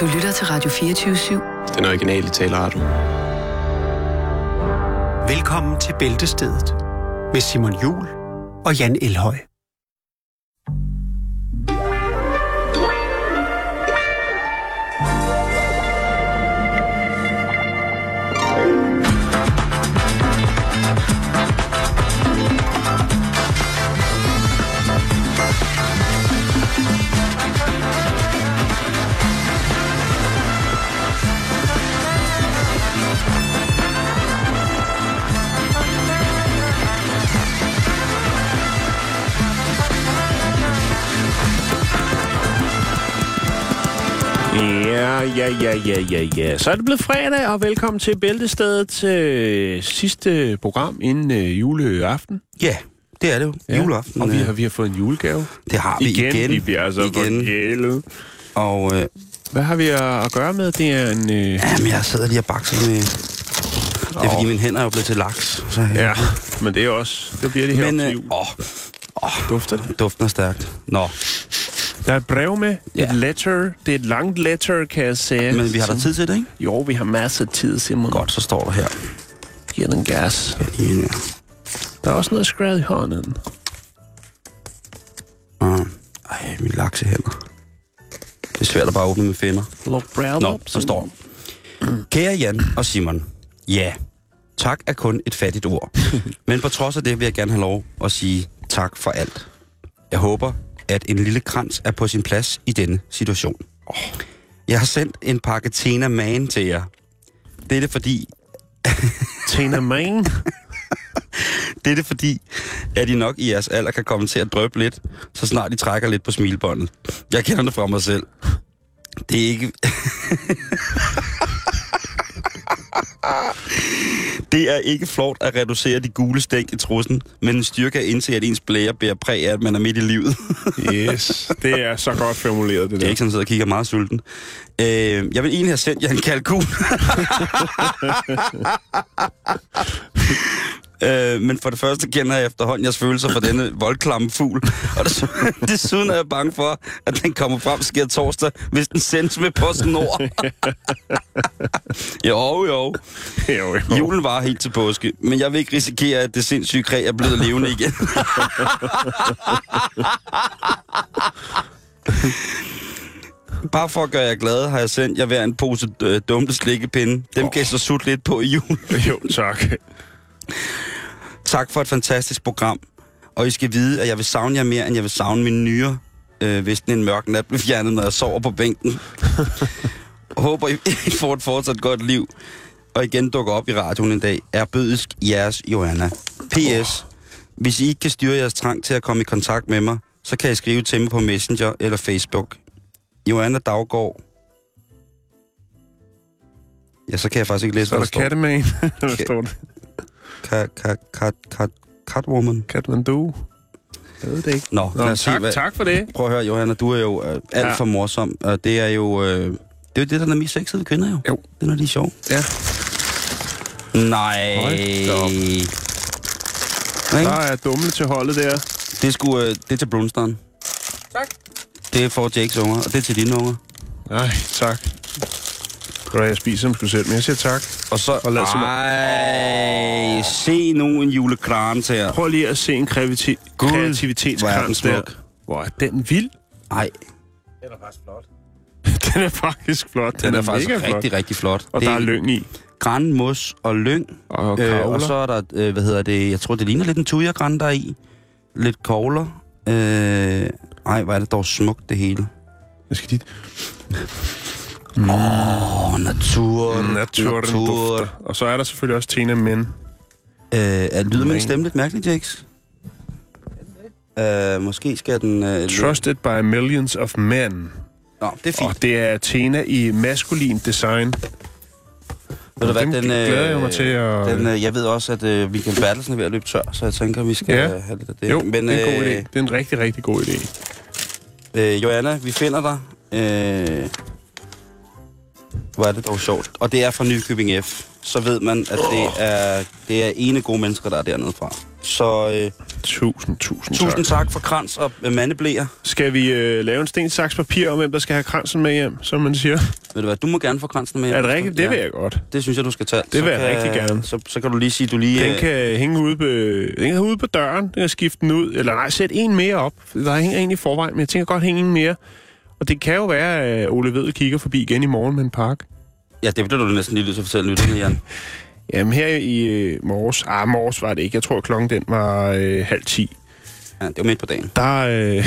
Du lytter til Radio 24-7. Den originale taleradio. Velkommen til Bæltestedet med Simon Jul og Jan Elhøj. Ja, ja, ja, ja, ja. Så er det blevet fredag, og velkommen til Bæltestedet til sidste program inden øh, juleaften. Ja, det er det jo. Ja. Juleaften. Og vi øh, har, vi har fået en julegave. Det har vi igen. Igen, vi bliver altså igen. forkælet. Og øh, Hvad har vi at, gøre med? Det er en... Øh, jamen, jeg sidder lige og bakser med... Det er fordi, mine hænder er blevet til laks. Så, øh, ja, men det er også... Det bliver det her Men øh, åh, åh, Dufter det? duften er stærkt. Nå, Der er et brev med. Ja. Et letter. Det er et langt letter, kan jeg sige. men vi har da tid til det, ikke? Jo, vi har masser af tid, Simon. Godt, så står der her. Giv den gas. Ja. Der er også noget skræd i hånden. Uh, ej, mine laksehænder. Det er svært at bare åbne med finder. Look brown Nå, så står Kære Jan og Simon. Ja, tak er kun et fattigt ord. Men på trods af det vil jeg gerne have lov at sige tak for alt. Jeg håber, at en lille krans er på sin plads i denne situation. Jeg har sendt en pakke Tena Man til jer. Det er det fordi, Tina Man. det er det fordi, at I nok i jeres alder kan komme til at drøbe lidt, så snart I trækker lidt på smilbåndet. Jeg kender det fra mig selv. Det er ikke... Det er ikke flot at reducere de gule stænk i trussen, men en styrke at indse, at ens blære bærer præg af, at man er midt i livet. Yes, det er så godt formuleret, det Det der. er ikke sådan, at jeg kigger meget sulten. Øh, jeg vil egentlig have sendt jer en kalkun. øh, men for det første kender jeg efterhånden jeres følelser for denne voldklamme fugl. Og desuden, desuden er jeg bange for, at den kommer frem sker torsdag, hvis den sendes med på snor. jo, jo. Jo, jo. Julen var helt til påske, men jeg vil ikke risikere, at det sindssyge kræ er blevet levende igen. Bare for at gøre jer glade, har jeg sendt jer hver en pose øh, dumte slikkepinde. Dem oh. kan I så sutte lidt på i jul. Jo, tak. Tak for et fantastisk program. Og I skal vide, at jeg vil savne jer mere, end jeg vil savne mine nyere, øh, hvis den en mørk nat bliver fjernet, når jeg sover på bænken. Håber, I, I får et fortsat godt liv. Og igen dukker op i radioen en dag. Er bødisk jeres Johanna. P.S. Hvis I ikke kan styre jeres trang til at komme i kontakt med mig, så kan I skrive til mig på Messenger eller Facebook. Johanna Daggaard. Ja, så kan jeg faktisk ikke læse, Så er hvad der der står. Catman. Hvad står det? Cat, cat, cat, cat, Catwoman. Katmandu. Jeg ved det ikke. Nå, Nå, os se, tak, hvad... tak for det. Prøv at høre, Johanna, du er jo øh, alt Ja. for morsom, og det er jo... Øh, det er jo det, der er mest sexede kvinder, jo. Jo. Det er, når de er sjov. Ja. Nej. Der er dumle til holdet der. Det er, sgu, øh, det er til Brunston. Tak. Det er for Jakes unger, og det er til dine unger. Nej, tak. Godt, jeg spiser dem sgu selv, men jeg siger tak. Og så... Og lad os- Ej, se nu en julekrans her. Prøv lige at se en kreativiti- Gud, hvor er den kreativitetskrans der. smuk. Hvor er den vild? Ej, Den er faktisk flot. Den, den er faktisk mega flot. rigtig, rigtig flot. Og det der er lyng i. Gran, mos og lyng. Og Øh, og så er der, øh, hvad hedder det, jeg tror, det ligner lidt en tujagran, der er i. Lidt kogler. Øh, ej, hvor er det dog smukt, det hele. Jeg skal dit. Åh, oh, natur. Naturen dufter. Og så er der selvfølgelig også Tina Men. Øh, er, lyder min stemme lidt mærkeligt, Jakes? Øh, måske skal den... Øh, Trusted by millions of men. Nå, det er fint. Og det er Athena i maskulin design. Ved du hvad, den, glæder jeg mig til at- Den, øh, jeg ved også, at øh, Michael Bertelsen er ved at løbe tør, så jeg tænker, vi skal Ja. øh, have lidt af det. Jo, Men, det er en god øh, idé. Det er en rigtig, rigtig god idé. Øh, Joanna, vi finder dig. Øh, hvor er det dog sjovt. Og det er fra Nykøbing F. Så ved man, at det er, det er ene gode mennesker, der er dernede fra. Så øh, Tusind, tusind, Tusind tak. tak for krans og øh, mandeblæer. Skal vi øh, lave en sten, saks, papir om, hvem der skal have kransen med hjem, som man siger? Ved du hvad, du må gerne få kransen med. Er det rigtigt? Det Ja. vil jeg godt. Det synes jeg, du skal tage. Det vil Så jeg kan- rigtig gerne. Så, så kan du lige sige, du lige... Den øh, kan hænge ude på, den kan ude på døren, den kan skifte den ud, eller nej, sæt en mere op. Der hænger en i forvejen, men jeg tænker godt hænge en mere. Og det kan jo være, at Ole Vedel kigger forbi igen i morgen med en pakke. Ja, det bliver du næsten lige nødt til at fortælle lytterne, Jan. Jamen her i øh, morges, ah morges var det ikke, jeg tror klokken den var øh, halv ti. Ja, det var midt på dagen. Der, øh,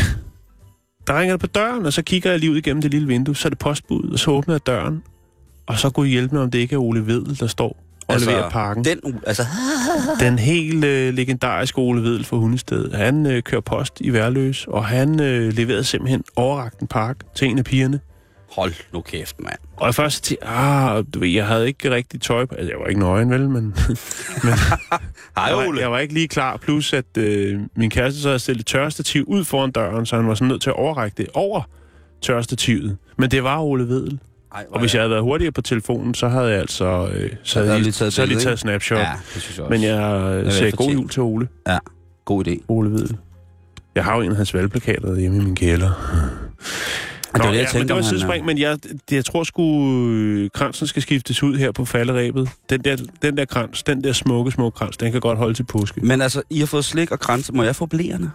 der ringer det på døren, og så kigger jeg lige ud igennem det lille vindue, så er det postbuddet, og så åbner jeg døren. Og så kunne I hjælpe mig, om det ikke er Ole Vedel, der står og altså, leverer pakken. Den, altså, Den helt øh, legendariske Ole Vedel fra Hundested, han øh, kører post i Værløs, og han øh, leverede simpelthen overragt en pakke til en af pigerne. hold nu kæft, mand. Og jeg først til, ah, du ved, jeg havde ikke rigtig tøj på. Altså, jeg var ikke nøgen, vel, men, men Hej, jeg, var, Ole. jeg var ikke lige klar. Plus, at øh, min kæreste så havde stillet tørrestativ ud foran døren, så han var sådan nødt til at overrække det over tørrestativet. Men det var Ole Vedel. Ej, Og hvis jeg havde været hurtigere på telefonen, så havde jeg altså øh, så havde jeg lige taget så jeg lige taget snapshot. Ja, det synes jeg også. Men jeg øh, er sagde god jul til Ole. God idé. Ole Vedel. Jeg har jo en af hans valgplakater hjemme i min kælder. Og det var det, jeg ja, tænkte, men det var sidespring, men jeg, det, jeg tror sgu, øh, kransen skal skiftes ud her på falderæbet. Den der, den der krans, den der smukke, smukke krans, den kan godt holde til påske. Men altså, I har fået slik og kranse. Må jeg få blærerne?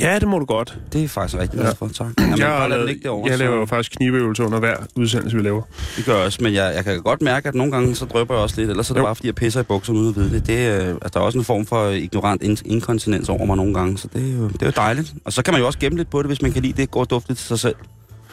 Ja, det må du godt. Det er faktisk rigtig glad for, tak. Jamen, jeg, bare lavet, ligge derovre, jeg laver jo faktisk knibeøvelser under hver udsendelse, vi laver. Det gør jeg også, men jeg, jeg kan godt mærke, at nogle gange så drøber jeg også lidt, ellers er det Jo. bare, fordi jeg pisser i bukserne uden at vide det. det øh, altså, der er også en form for ignorant in- inkontinens over mig nogle gange, så det er, jo, det er jo dejligt. Og så kan man jo også gemme lidt på det, hvis man kan lide det, går duftigt til sig selv.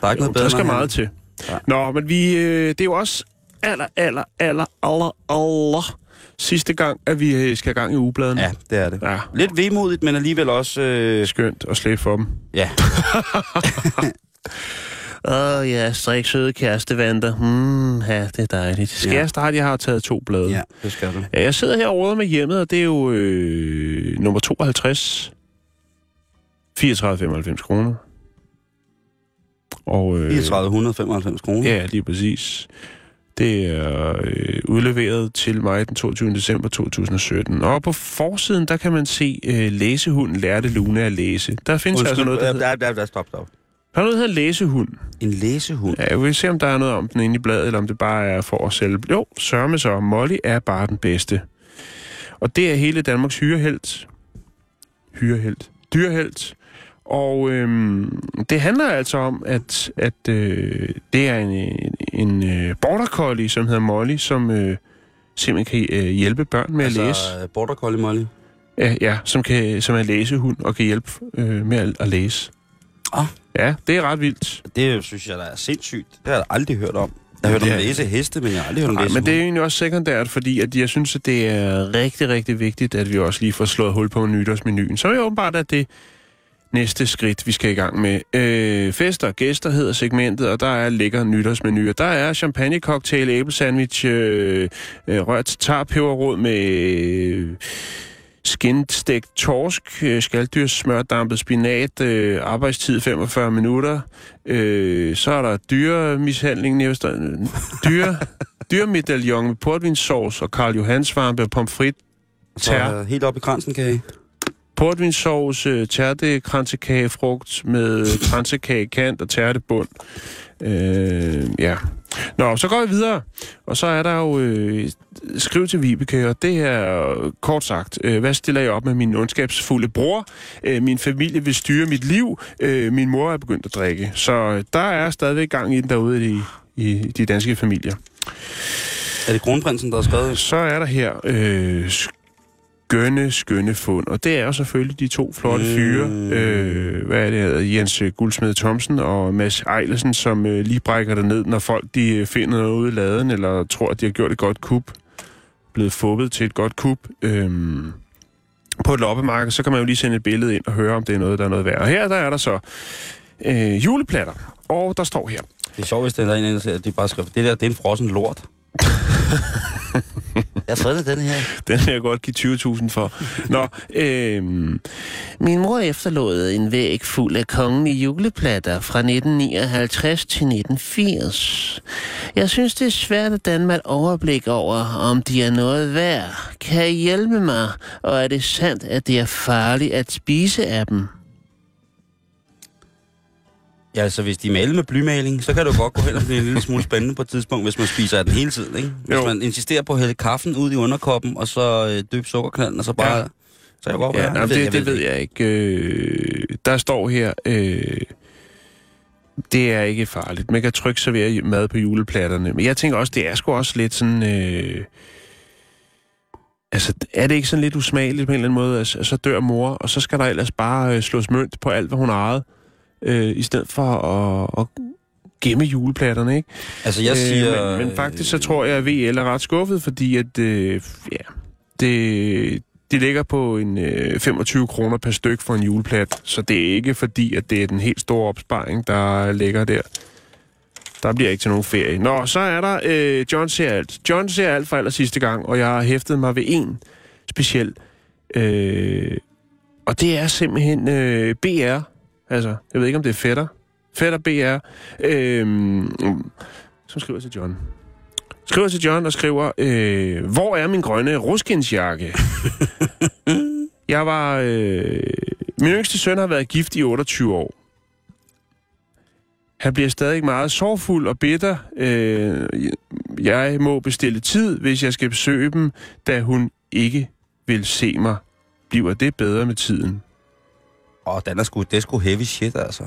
Der er ikke noget bedre, der skal meget til. Ja. Nå, men vi, øh, det er jo også aller, aller, aller, aller, aller sidste gang, at vi øh, skal i gang i ugebladen. Ja, det er det. ja. Lidt vemodigt, men alligevel også... Øh, Skønt at slæbe for dem. ja, Åh oh, ja, strik søde kærestevanter. Hmm, ja, det er dejligt. Skal Ja. jeg starte? Jeg har taget to blade. ja, det skal du. Ja, jeg sidder her råder med hjemmet, og det er jo øh, nummer 52. 34,95 kroner. Og, øh, 3495 kroner. Ja, lige præcis. Det er øh, udleveret til mig den 22. december 2017. Og på forsiden, der kan man se øh, læsehunden lærte Luna at læse. Der findes altså noget, der hedder, der, der, der, stop, stop. der er noget, der hedder læsehund. En læsehund. Ja, jeg vil se, om der er noget om den inde i bladet, eller om det bare er for at sælge. Jo, sørme så. Molly er bare den bedste. Og det er hele Danmarks hyrehelt. Hyrehelt. Dyrehelt. Og øhm, det handler altså om, at, at øh, det er en, en, en øh, border collie, som hedder Molly, som øh, simpelthen kan øh, hjælpe børn med altså, at læse. øh, Border Collie Molly. Ja, ja som, kan, som er læsehund og kan hjælpe øh, med at, at læse. Ah. Ja, det er ret vildt. Det synes jeg, der er sindssygt. Det har jeg aldrig hørt om. Jeg har hørt om Det læse heste, men jeg har aldrig hørt om læse men det er jo egentlig også sekundært, fordi at jeg synes, at det er rigtig, rigtig vigtigt, at vi også lige får slået hul på nytårsmenuen. Så er jo åbenbart, at det næste skridt, vi skal i gang med. Øh, fester, gæster hedder segmentet, og der er lækker nytårsmenuer. Der er champagne, cocktail, æblesandwich, øh, øh, rørt tarpeberrod med øh, skindstegt torsk, øh, skalddyrs smørdampet spinat, øh, arbejdstid 45 minutter. Øh, så er der dyremishandling, dyre, dyremedaljon med portvinsauce og Karl Johans og pomfrit, Så øh, helt op i kransen, kan I? Portvinsauce, tærtekransekage, frugt med kransekage kant og tærtebund. Øh, ja. Nå, så går vi videre. Og så er der jo øh, skriv til Vibeke, og det er øh, kort sagt, øh, hvad stiller jeg op med min ondskabsfulde bror? Øh, min familie vil styre mit liv. Øh, min mor er begyndt at drikke. Så øh, der er stadigvæk gang i den derude i, i de danske familier. Er det kronprinsen, der har skrevet? Så er der her øh, skønne, skønne fund. Og det er jo selvfølgelig de to flotte Mm. fyre. Øh, hvad er det, hedder? Jens Guldsmed Thomsen og Mads Ejlersen, som øh, lige brækker det ned, når folk de øh, finder noget ude i laden, eller tror, at de har gjort et godt kup. Blevet fubbet til et godt kup. Øh, på et loppemarked, så kan man jo lige sende et billede ind og høre, om det er noget, der er noget værd. Og her der er der så øh, juleplatter. Og der står her, Det er sjovt, hvis det er en, der siger, at de bare skriver, det der, det er en frossen lort. Jeg har fundet den her. Den vil jeg godt give 20.000 for. Nå, øhm, min mor efterlod en væg fuld af kongelige juleplatter fra 1959 til 1980. Jeg synes, det er svært at danne mig et overblik over, om de er noget værd. Kan I hjælpe mig? Og er det sandt, at det er farligt at spise af dem? Ja, altså hvis de maler med blymaling, så kan det jo godt gå hen og blive en lille smule spændende på et tidspunkt, hvis man spiser af den hele tiden, ikke? Hvis Jo. man insisterer på at hælde kaffen ud i underkoppen, og så øh, døbe sukkerknalden, og så bare... Ja. Så kan det godt Ja, Jeg det, jeg det ved jeg ikke. Øh, der står her, øh, det er ikke farligt. Man kan trykke servere mad på juleplatterne. Men jeg tænker også, det er sgu også lidt sådan... Øh, altså, er det ikke sådan lidt usmageligt på en eller anden måde, at så dør mor, og så skal der ellers bare øh, slås mønt på alt, hvad hun ejede, øh, i stedet for at, at gemme juleplatterne, ikke? Altså jeg siger... Øh, men, men faktisk så tror jeg, at VL er ret skuffet, fordi at, øh, ja, det, det ligger på en øh, 25 kroner per styk for en juleplat, så det er ikke fordi, at det er den helt store opsparing, der ligger der. Der bliver ikke til nogen ferie. Nå, så er der øh, John ser alt. John ser alt for aller sidste gang, og jeg har hæftet mig ved en speciel. Øh, og det er simpelthen øh, BR. Altså, jeg ved ikke, om det er fætter. Fætter BR. Øh, som skriver til John. Skriver til John og skriver, øh, hvor er min grønne ruskinsjakke? jeg var... Øh, min yngste søn har været gift i 28 år. Han bliver stadig meget sorgfuld og bitter. Øh, jeg må bestille tid, hvis jeg skal besøge dem, da hun ikke vil se mig. Bliver det bedre med tiden? Åh, den er sgu, det er sgu heavy shit, altså.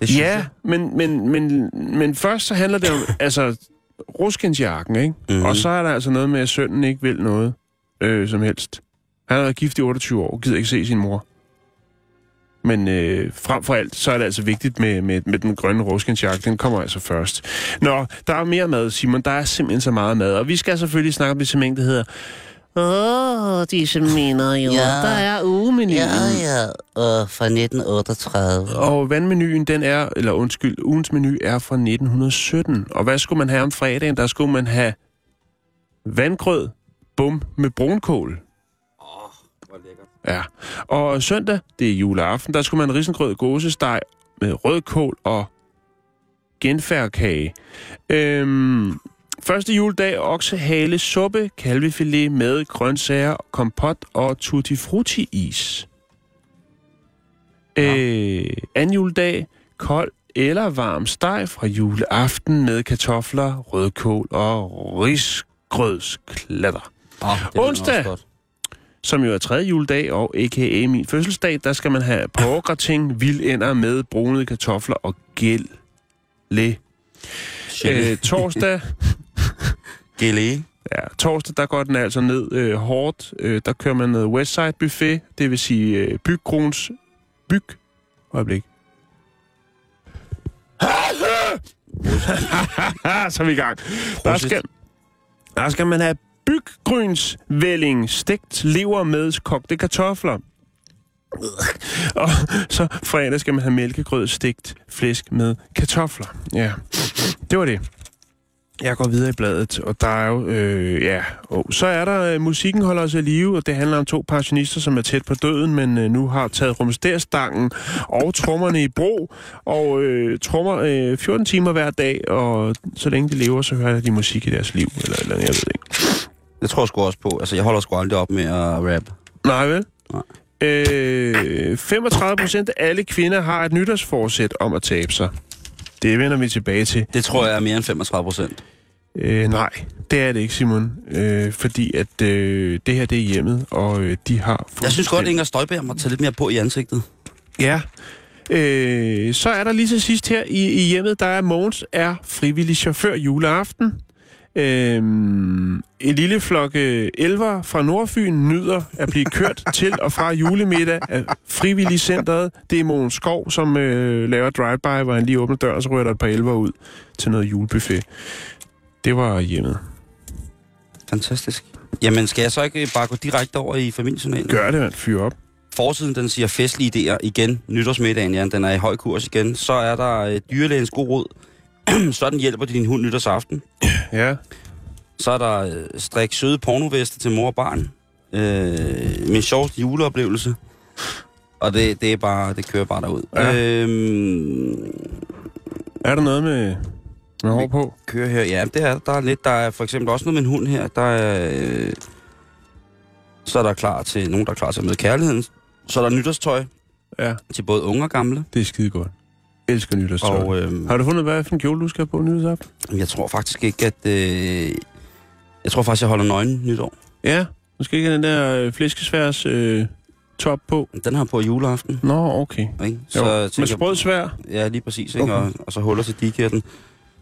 Det synes Ja, jeg. men, men, men, men først så handler det om, altså, ruskinsjakken, ikke? Mm-hmm. Og så er der altså noget med, at sønnen ikke vil noget øh, som helst. Han har været gift i 28 år, gider ikke se sin mor. Men øh, frem for alt, så er det altså vigtigt med, med, med den grønne ruskinsjakke. Den kommer altså først. Nå, der er mere mad, Simon. Der er simpelthen så meget mad. Og vi skal selvfølgelig snakke om det segment, der hedder... Åh, disse mener jo. Ja. Der er ugemenuen. Ja, ja, og fra 1938. Og vandmenuen, den er, eller undskyld, ugens menu er fra 1917. Og hvad skulle man have om fredagen? Der skulle man have vandgrød, bum med brunkål. Hvor lækkert. Ja. Og søndag, det er juleaften, der skulle man risengrød, gåsesteg med rødkål og genfærkage. Øhm, første juledag, oksehale, suppe, kalvefilet med grøntsager, kompot og tutti frutti is. Øh, anden juledag, kold eller varm steg fra juleaften med kartofler, rødkål og risgrødsklatter. Oh, Onsdag. som jo er tredje juledag, og a.k.a. min fødselsdag, der skal man have porgrating, vildænder med brunede kartofler og gel. Le. Øh, torsdag, Gelé. ja, torsdag, der går den altså ned øh, hårdt. Øh, der kører man noget Westside Buffet, det vil sige øh, byggruns byg. Øjeblik. Så er vi i gang. Der skal, der skal man have byggrynsvælling, stegt lever med kogte kartofler. Og så fredag skal man have mælkegrød, stegt flæsk med kartofler. Ja, det var det. Jeg går videre i bladet, og der er jo, øh, ja, og så er der, øh, musikken holder os i live, og det handler om to pensionister, som er tæt på døden, men øh, nu har taget rumsterstangen og trommerne i brug, og øh, trommer øh, 14 timer hver dag, og så længe de lever, så hører de musik i deres liv, eller, eller jeg ved ikke. Det tror jeg sgu også på. Altså, jeg holder sgu aldrig op med at rap. Nej, vel? Nej. Øh, 35 procent af alle kvinder har et nytårsforsæt om at tabe sig. Det vender vi tilbage til. Det tror jeg er mere end 35 procent. Øh, nej, det er det ikke, Simon. Øh, fordi at øh, det her, det er hjemmet, og øh, de har... Jeg synes godt, fuldstændig- Inger Støjberg må tage lidt mere på i ansigtet. Ja. Øh, så er der lige til sidst her i, i hjemmet, der er Mogens er frivillig chauffør juleaften. Øh, en lille flok elver fra Nordfyn nyder at blive kørt til og fra julemiddag af frivillig centret. Det er Mogens Skov, som øh, laver drive-by, hvor han lige åbner døren, og så rører der et par elver ud til noget julebuffet. Det var hjemmet. Fantastisk. Jamen, skal jeg så ikke bare gå direkte over i familiejournalen? Gør det, mand. Fyr op. Forsiden, den siger festlige idéer igen. Nytårsmiddagen, ja, den er i høj kurs igen. Så er der øh, dyrlægens god råd. Sådan hjælper din hund nytårsaften. Ja. Så er der øh, strik søde pornoveste til mor og barn. Øh, min sjoveste juleoplevelse. Og det, det er bare, det kører bare derud. Ja. Øhm, Er der noget med, med hår på? kører her. Ja, det er der er lidt. Der er for eksempel også noget med en hund her. Der er, øh, så er der klar til, nogen, der er klar til at møde kærligheden. Så er der nytårstøj Ja, til både unge og gamle. det er skide godt. Elsker nytårstøj. Og øh, Har du fundet, hvad for en kjole, du skal på nytårsaften? jeg tror faktisk ikke, at... Øh, jeg tror faktisk, jeg holder nøgen nytår. Ja, skal ikke den der øh, flæskesværs øh, top på. Den har på juleaften. Nå, okay. Ikke? Jeg med tænker- sprød svær. Ja, lige præcis. Ikke? Okay. Og, og så huller til dikærten.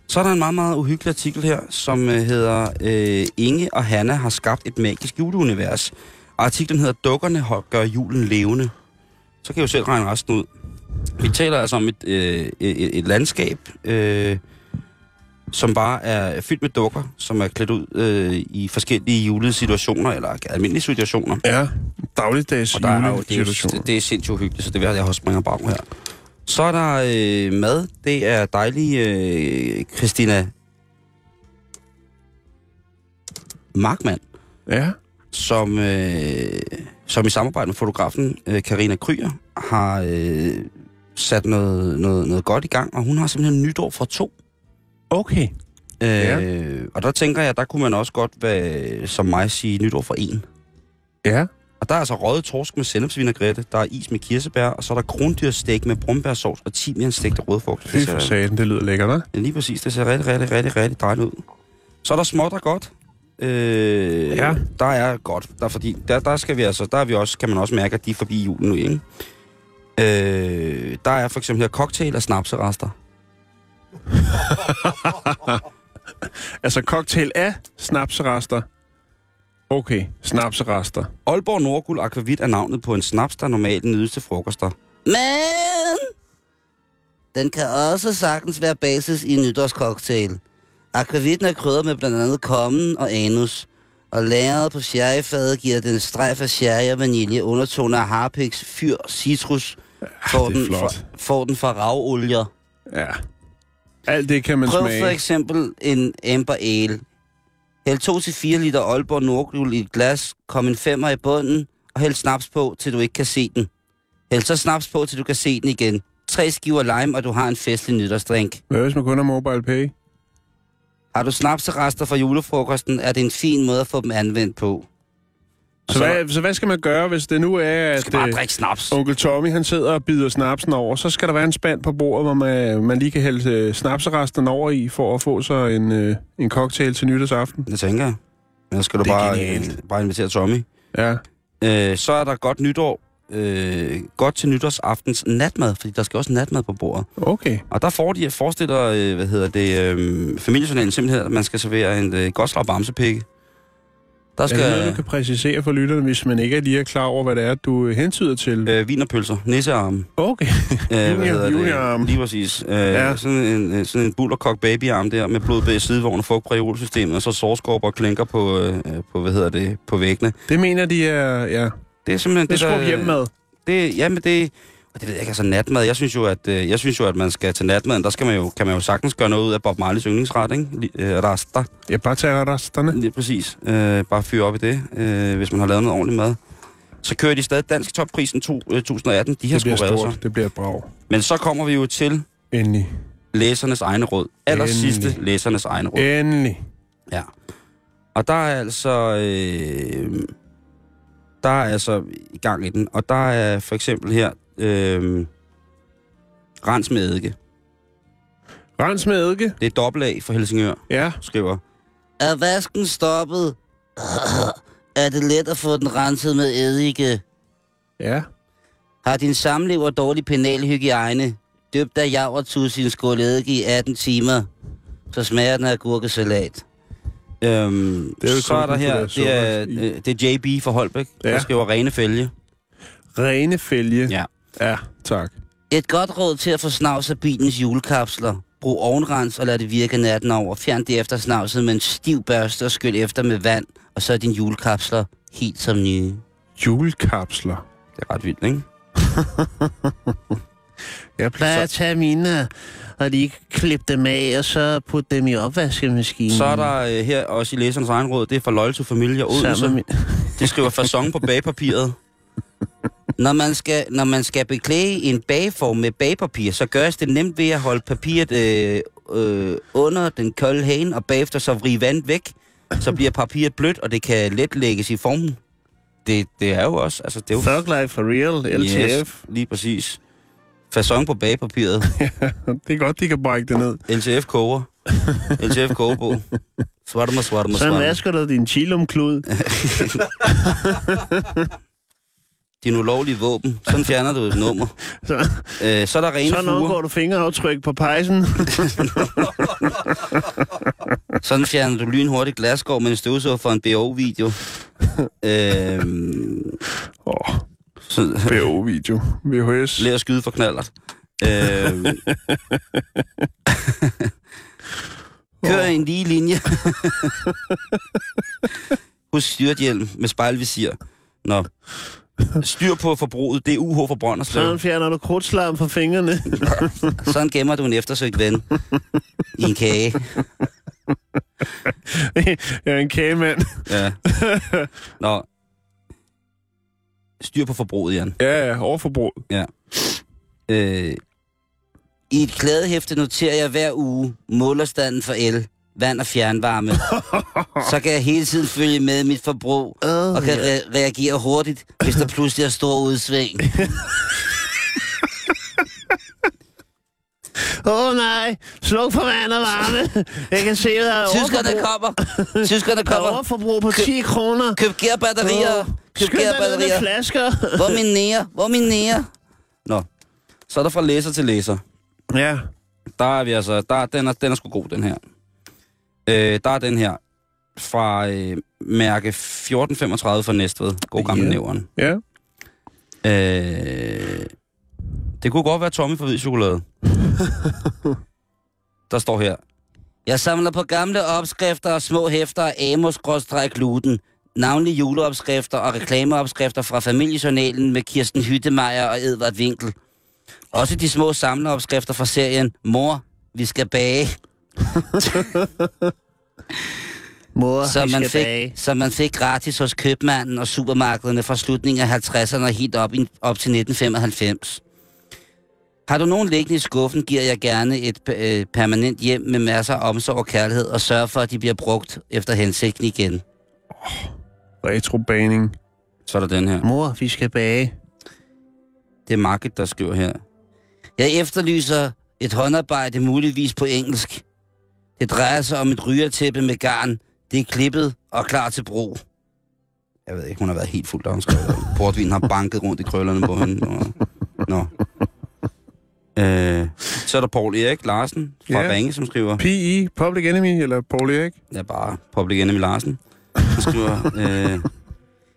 Så er der en meget, meget uhyggelig artikel her, som øh, hedder øh, Inge og Hanna har skabt et magisk juleunivers. Artiklen hedder Dukkerne gør julen levende. Så kan jeg jo selv regne resten ud. Vi taler altså om et, øh, et, et landskab, øh, som bare er fyldt med dukker, som er klædt ud øh, i forskellige julesituationer, eller almindelige situationer. Ja, dagligdags Og der er jo, det, er, det er sindssygt uhyggeligt, så det vil jeg, jeg også springe bare her. Så er der øh, mad. Det er dejlig øh, Christina Markmann, Ja, som, øh, som i samarbejde med fotografen øh, Karina Kryer har øh, sat noget, noget, noget godt i gang, og hun har simpelthen nytår for to. okay. Øh, Ja. Og der tænker jeg, der kunne man også godt, være, som mig, sige nytår for en. Ja, Og der er altså røget torsk med sennepsvinaigrette, der er is med kirsebær, og så er der krondyrssteg med brumbærsovs og timianstegte rødfrugt. fy for satan, det lyder lækkert, hva'? Ja, lige præcis. Det ser rigtig, rigtig, rigtig, rigtig dejligt ud. Så er der småt og godt. Øh, Ja. Der er godt. Der, er fordi, der, der, skal vi altså, der er vi også, kan man også mærke, at de er forbi julen nu, ikke? Øh, der er for eksempel her cocktail og snapserester. Altså cocktail af snapserester. Okay, snapserester. Aalborg Nordguld Aquavit er navnet på en snaps, der normalt nydes til frokoster. Men den kan også sagtens være basis i en nytårscocktail. Akvavitten er krydret med blandt andet kommen og anus. Og lagret på sherryfadet giver den strejf af sherry og vanilje, undertoner af harpiks, fyr, citrus. Får, den fra, får den fra ravolier. Ja. Alt det kan man Prøv smage. for eksempel en Amber Ale. Hæld 2-4 liter Aalborg Nordgul i et glas, kom en femmer i bunden, og hæld snaps på, til du ikke kan se den. Hæld så snaps på, til du kan se den igen. Tre skiver lime, og du har en festlig nytårsdrink. Hvad hvis man kun har mobile pay? Har du snapserester fra julefrokosten, er det en fin måde at få dem anvendt på. Så, så- hvad, så hvad skal man gøre, hvis det nu er, at bare øh, drikke snaps. onkel Tommy han sidder og bider snapsen over? Så skal der være en spand på bordet, hvor man, man lige kan hælde øh, snapseresterne over i, for at få sig en, øh, en cocktail til nytårsaften. Det tænker jeg. Så skal du Det bare, genialt. øh, bare invitere Tommy. Ja. Øh, så er der godt nytår. Øh, godt til nytårsaftens natmad, fordi der skal også natmad på bordet. Okay. Og der får de, forestiller, øh, hvad hedder det, øh, familiejournalen simpelthen, at man skal servere en øh, godt slag bamsepække. Der Skal... Er det noget, du kan præcisere for lytterne, hvis man ikke er lige er klar over, hvad det er, du øh, hentyder til? øh, vinerpølser, nissearme. Okay. Øh, hvad det? juniorarm. Lige præcis. Øh, Ja. Sådan en, øh, sådan en bullerkok babyarm der, med blodbæg sidevogn og fugtpræolsystemet, og så sårskorper og klinker på, øh, på, hvad hedder det, på væggene. Det mener de er, ja, Det er simpelthen det er der- skruet hjemmad. Det, jamen det, og det ved jeg ikke, altså natmad. Jeg synes jo, at, øh, jeg synes jo, at man skal til natmaden, der skal man jo, kan man jo sagtens gøre noget ud af Bob Marleys yndlingsret, ikke? Øh, rester. Ja, bare tage resterne. Lige præcis. Øh, bare fyre op i det, øh, hvis man har lavet noget ordentligt mad. Så kører de stadig dansk topprisen to, øh, 2018. De har Det bliver stort. Det bliver et brag. Men så kommer vi jo til Endelig. læsernes egne råd. Aller sidste læsernes egne råd. Endelig. Ja. Og der er altså... Øh, der er altså i gang i den. Og der er for eksempel her... Øh, rens med eddike. Rens med eddike. Det er dobbelt A for Helsingør, Ja. skriver. Er vasken stoppet? er det let at få den renset med eddike? Ja. Har din samlever dårlig penalhygiejne? Døbt af javertus i en skål eddike i 18 timer? Så smager den af gurkesalat. Øhm, Det er jo så er der her, det er, øh, det er JB for Holbæk, Ja. der skriver rene fælge. Rene fælge. Ja. Ja, tak. Et godt råd til at få snavs af bilens julekapsler. Brug ovenrens og lad det virke natten over. Fjern det efter snavset med en stiv børste og skyld efter med vand. Og så er dine julekapsler helt som nye. Julekapsler. Det er ret vildt, ikke? Jeg plejer at tage mine og lige klippe dem af, og så putte dem i opvaskemaskinen. Så er der øh, her også i læserens egen råd, det er for Loyal to Familie Odense. Min... Det skriver fasong på bagpapiret. Når man skal, når man skal beklæde en bagform med bagpapir, så gøres det nemt ved at holde papiret øh, øh, under den kolde hane, og bagefter så vrige vand væk. Så bliver papiret blødt, og det kan let lægges i formen. Det, det er jo også, altså det er jo... Thug Life for real, LTF. Yes, lige præcis. Fasong på bagpapiret. Det er godt, de kan brække det ned. LTF koger. LTF kogebog. Svartma, svartma, Sådan svartma. vasker du din chilumklud. Din ulovlige våben. Sådan fjerner du et nummer. Så, Øh, så er der rene sådan fuger. undgår du fingeraftryk på pejsen. Sådan fjerner du lynhurtigt glasgård med en støvsuger for en BO-video. Øh, Åh, så, BO-video. VHS. Lær at skyde for knallert. Øh, Kør en lige linje. husk styrthjelm med spejlvisir. Nå. Styr på forbruget. Det er UH for Brønderslev. Sådan fjerner du krudtslam fra fingrene. Sådan gemmer du en eftersøgt ven i en kage. Jeg er en kagemand. Ja. Nå. Styr på forbruget, Jan. Ja, ja, overforbrug. Øh, I et klædehæfte noterer jeg hver uge målerstanden for el, vand og fjernvarme. Så kan jeg hele tiden følge med mit forbrug og kan re- reagere hurtigt, hvis der pludselig er stor udsving. Åh oh, nej, sluk for vand og varme. Jeg kan se, der er Tyskerne kommer. Tyskerne Der er kommer. overforbrug på 10 kroner. Køb gærbatterier. Køb gærbatterier. flasker. Hvor mine nære? Hvor mine nære? nå. Så er der fra læser til læser. Ja. Der er vi altså... Der, den, er, den er sgu god, den her. Øh, der er den her fra øh, mærke 1435 fra Næstved. God gamle Ja. nævren. Ja. Øh, det kunne godt være Tommy fra Hvid Chokolade. der står her. Jeg samler på gamle opskrifter og små hæfter af Amos-gluten. Navnlig juleopskrifter og reklameopskrifter fra familiejournalen med Kirsten Hyttemeier og Edvard Winkel. Også de små samleopskrifter fra serien Mor, vi skal bage, Mor, vi man, fik, som man fik gratis hos købmanden og supermarkederne fra slutningen af 50'erne og helt op, i, op til 1995. Har du nogen liggende i skuffen, giver jeg gerne et øh, permanent hjem med masser af omsorg og kærlighed og sørger for, at de bliver brugt efter hensigten igen. Retrobaning. Så er der den her. Mor, vi skal bage. Det er Market, der skriver her. Jeg efterlyser et håndarbejde muligvis på engelsk. Det drejer sig om et rygertæppe med garn. Det er klippet og klar til brug. Jeg ved ikke, hun har været helt fuld, da hun skrev. Portvin har banket rundt i krøllerne på hende. Og... Nå. Øh, så er der Paul Erik Larsen fra Ja. Ringe, som skriver... P.E. Public Enemy, eller Paul Erik. Ja, bare Public Enemy Larsen. Han skriver... Øh,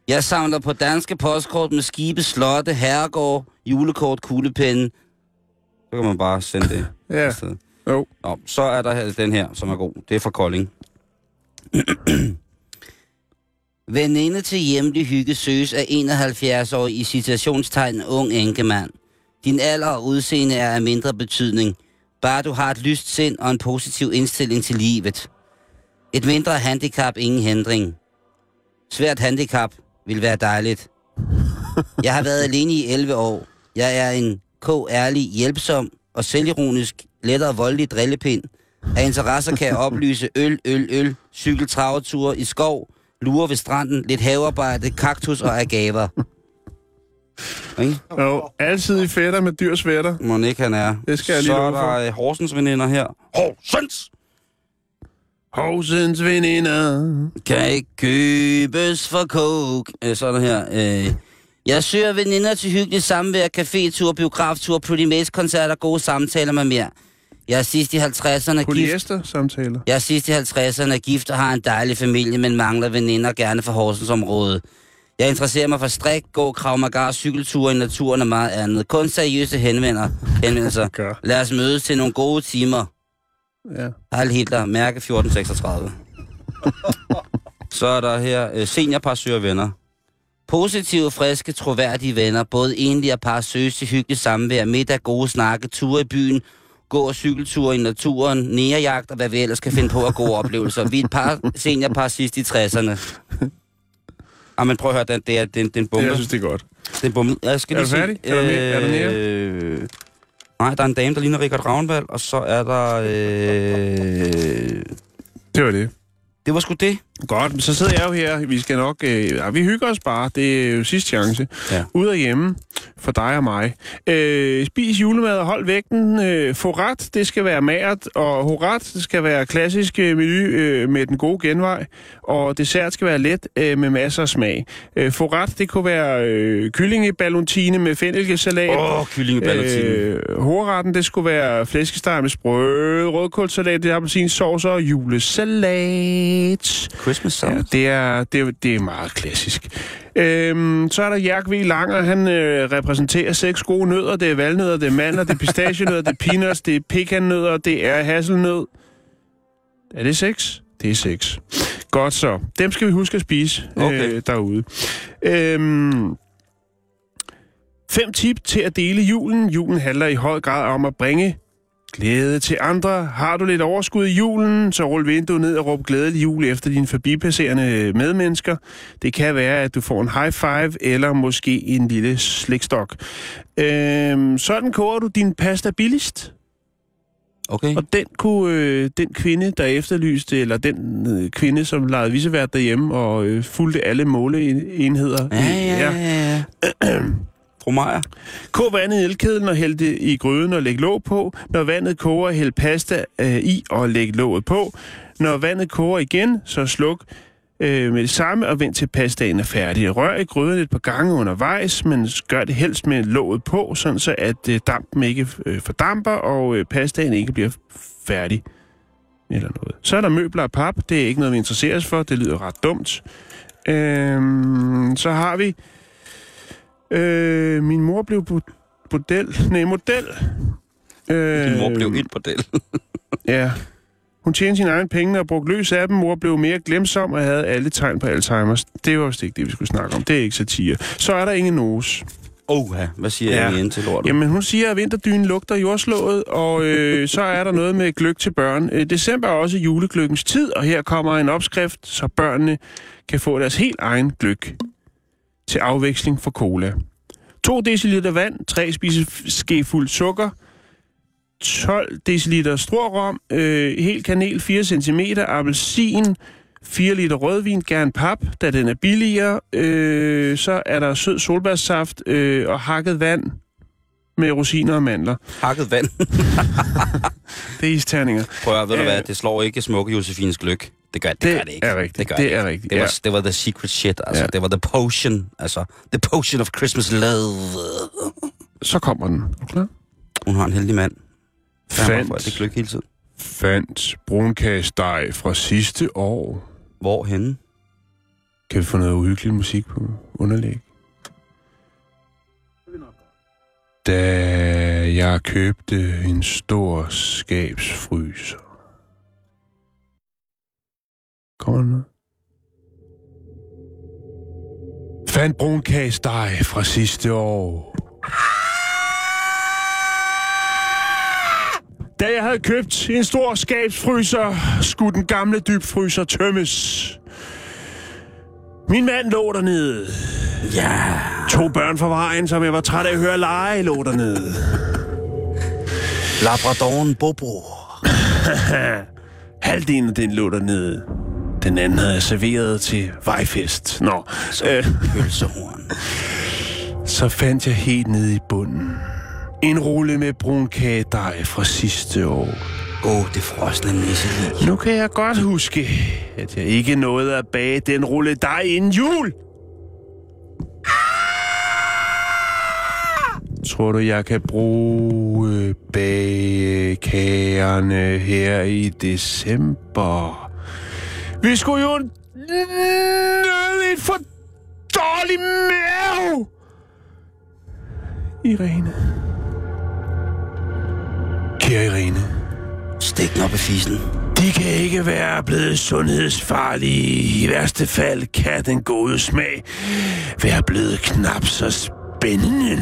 Jeg samler på danske postkort med skibe, slotte, herregård, julekort, kuglepenne. så kan man bare sende det Ja, afsted jo. Nå, så er der den her, som er god. Det er fra Kolding. Veninde til hjemlig hygge søges af 71 år i citationstegn ung enkemand. Din alder og udseende er af mindre betydning. Bare du har et lyst sind og en positiv indstilling til livet. Et mindre handicap, ingen hindring. Svært handicap vil være dejligt. Jeg har været alene i 11 år. Jeg er en k-ærlig, hjælpsom og selvironisk, lettere voldelig drillepind. Af interesser kan jeg oplyse øl, øl, øl, cykeltraveture i skov, lure ved stranden, lidt havearbejde, kaktus og agaver. Ikke? Jo, altid i fætter med dyr svætter. Må ikke, han er. Det skal jeg lige Så er love for. der øh, Horsens veninder her. Horsens! Horsens veninder. Kan ikke købes for coke. Øh, så er der her. Øh, Jeg søger veninder til hyggelig samvær, cafétur, biograftur, pretty maze koncerter, gode samtaler med mere. Jeg er sidst i 50'erne gift. Polyester-samtaler. Jeg er sidst i 50'erne gift og har en dejlig familie, men mangler veninder gerne for Horsensområdet. Jeg interesserer mig for strik, gå, krav, magar, cykelture i naturen og meget andet. Kun seriøse henvender, henvendelser. Lad os mødes til nogle gode timer. Ja. Heil Hitler, mærke 1436. så er der her øh, seniorpar søger venner. Positive, friske, troværdige venner, både enlige og par, søges til hyggeligt samvær, middag, gode snakke, ture i byen, gå- og cykelture i naturen, nærjagt og hvad vi ellers kan finde på at gode oplevelser. Vi er et par seniorpar sidst i 60'erne. Ah, men prøv at høre, den, det er, den, den bombe. Jeg synes, det er godt. Den bombe. Jeg skal Er du færdig? sige, Er der mere? Er der mere? øh, Nej, der er en dame, der ligner Richard Ravnvald, og så er der... Øh, Det var det. det var sgu det. Godt, men så sidder jeg jo her. Vi skal nok... Øh, ja, vi hygger os bare. Det er jo sidste chance. Ja. Ude af hjemme for dig og mig. Øh, spis julemad og hold vægten. Øh, forret, det skal være magert. Og horat, det skal være klassisk øh, menu øh, med den gode genvej. Og dessert skal være let øh, med masser af smag. Øh, forret, det kunne være øh, kyllingeballotine med fennelkesalat. Åh, oh, kyllingeballotine. Øh, hovedretten, det skulle være flæskesteg med sprø, rødkålsalat, det er appelsinsauce og julesalat. Christmas Ja, salad. det er, det, er- det er meget klassisk. Øhm, så er der Jærk V. Langer, han øh, repræsenterer seks gode nødder. Det er valnødder, det er mandler, det er pistachienødder, det er peanuts, det er pekannødder, det er hasselnød. Er det seks? Det er seks. Godt så. Dem skal vi huske at spise Okay. øh, derude. Øhm, fem tip til at dele julen. Julen handler i høj grad om at bringe Glæde til andre. Har du lidt overskud i julen, så rul vinduet ned og råb glædelig jul efter dine forbipasserende medmennesker. Det kan være, at du får en high five eller måske en lille slikstok. Øhm, sådan koger du din pasta billigst. Okay. Og den kunne øh, den kvinde, der efterlyste, eller den øh, kvinde, som legede visevært derhjemme og øh, fulgte alle måleenheder. Ja, ja, ja. ja. Fru Meier? Kog vandet i elkedlen og hæld det i gryden og læg låg på. Når vandet koger, hæld pasta øh, i og læg låget på. Når vandet koger igen, så sluk øh, med det samme og vent til pastaen er færdig. Rør i gryden et par gange undervejs, men gør det helst med låget på, sådan så at øh, dampen ikke øh, fordamper og øh, pastaen ikke bliver færdig. Eller noget. Så er der møbler og pap. Det er ikke noget, vi interesserer os for. Det lyder ret dumt. Øhm, så har vi... Øh, min mor blev bu- model. Nej, model. Øh, Din mor blev et model. Ja. Hun tjente sine egne penge og brugte løs af dem. Mor blev mere glemsom og havde alle tegn på Alzheimer's. Det var vist ikke det, vi skulle snakke om. Det er ikke satire. Så er der ingen nose. Oha, hvad siger Ja. jeg igen til lortet? Jamen, hun siger, at vinterdynen lugter jordslået, og øh, så er der noget med gløk til børn. Øh, december er også julegløkkens tid, og her kommer en opskrift, så børnene kan få deres helt egen gløk til afveksling for cola. 2 dl vand, 3 spiseskefuld sukker, 12 dl strårom, øh, helt kanel 4 cm, appelsin, 4 liter rødvin, gerne pap, da den er billigere. Øh, så er der sød solbærsaft øh, og hakket vand med rosiner og mandler. Hakket vand. Det er isterninger. Prøv at ved du Øh. hvad, det slår ikke smukke Josefines gløk. Det gør det, Det gør det ikke. er rigtigt. Det, gør Det det er rigtigt, Det var, ja. det var the secret shit, altså. Ja. Det var the potion, altså. The potion of Christmas love. Så kommer den. Er du klar? Hun har en heldig mand. Fandt, det gløk hele tiden. fandt brunkagesteg fra sidste år. Hvor henne? Kan vi få noget uhyggelig musik på underlæg? Da jeg købte en stor skabsfryser. Kommer der noget? Fandt brunkagesteg fra sidste år. Da jeg havde købt en stor skabsfryser, skulle den gamle dybfryser tømmes. Min mand lå dernede. Ja. To børn fra vejen, som jeg var træt af at høre lege, lå dernede. Labradoren Bobo. Halvdelen af den lå dernede. Den anden havde jeg serveret til vejfest. Nå, øh, Pølsehorn. så fandt jeg helt nede i bunden. En rulle med brunkagedej fra sidste år. Åh, oh, det frosne nisselig. Nu kan jeg godt huske, at jeg ikke nåede at bage den rulle dej inden jul. Tror du, jeg kan bruge bagekagerne her i december? Vi skulle jo nøde et for dårlig mave! Irene. Kære Irene. Stik den op i fisen. De kan ikke være blevet sundhedsfarlige. I værste fald kan den gode smag være blevet knap så spændende.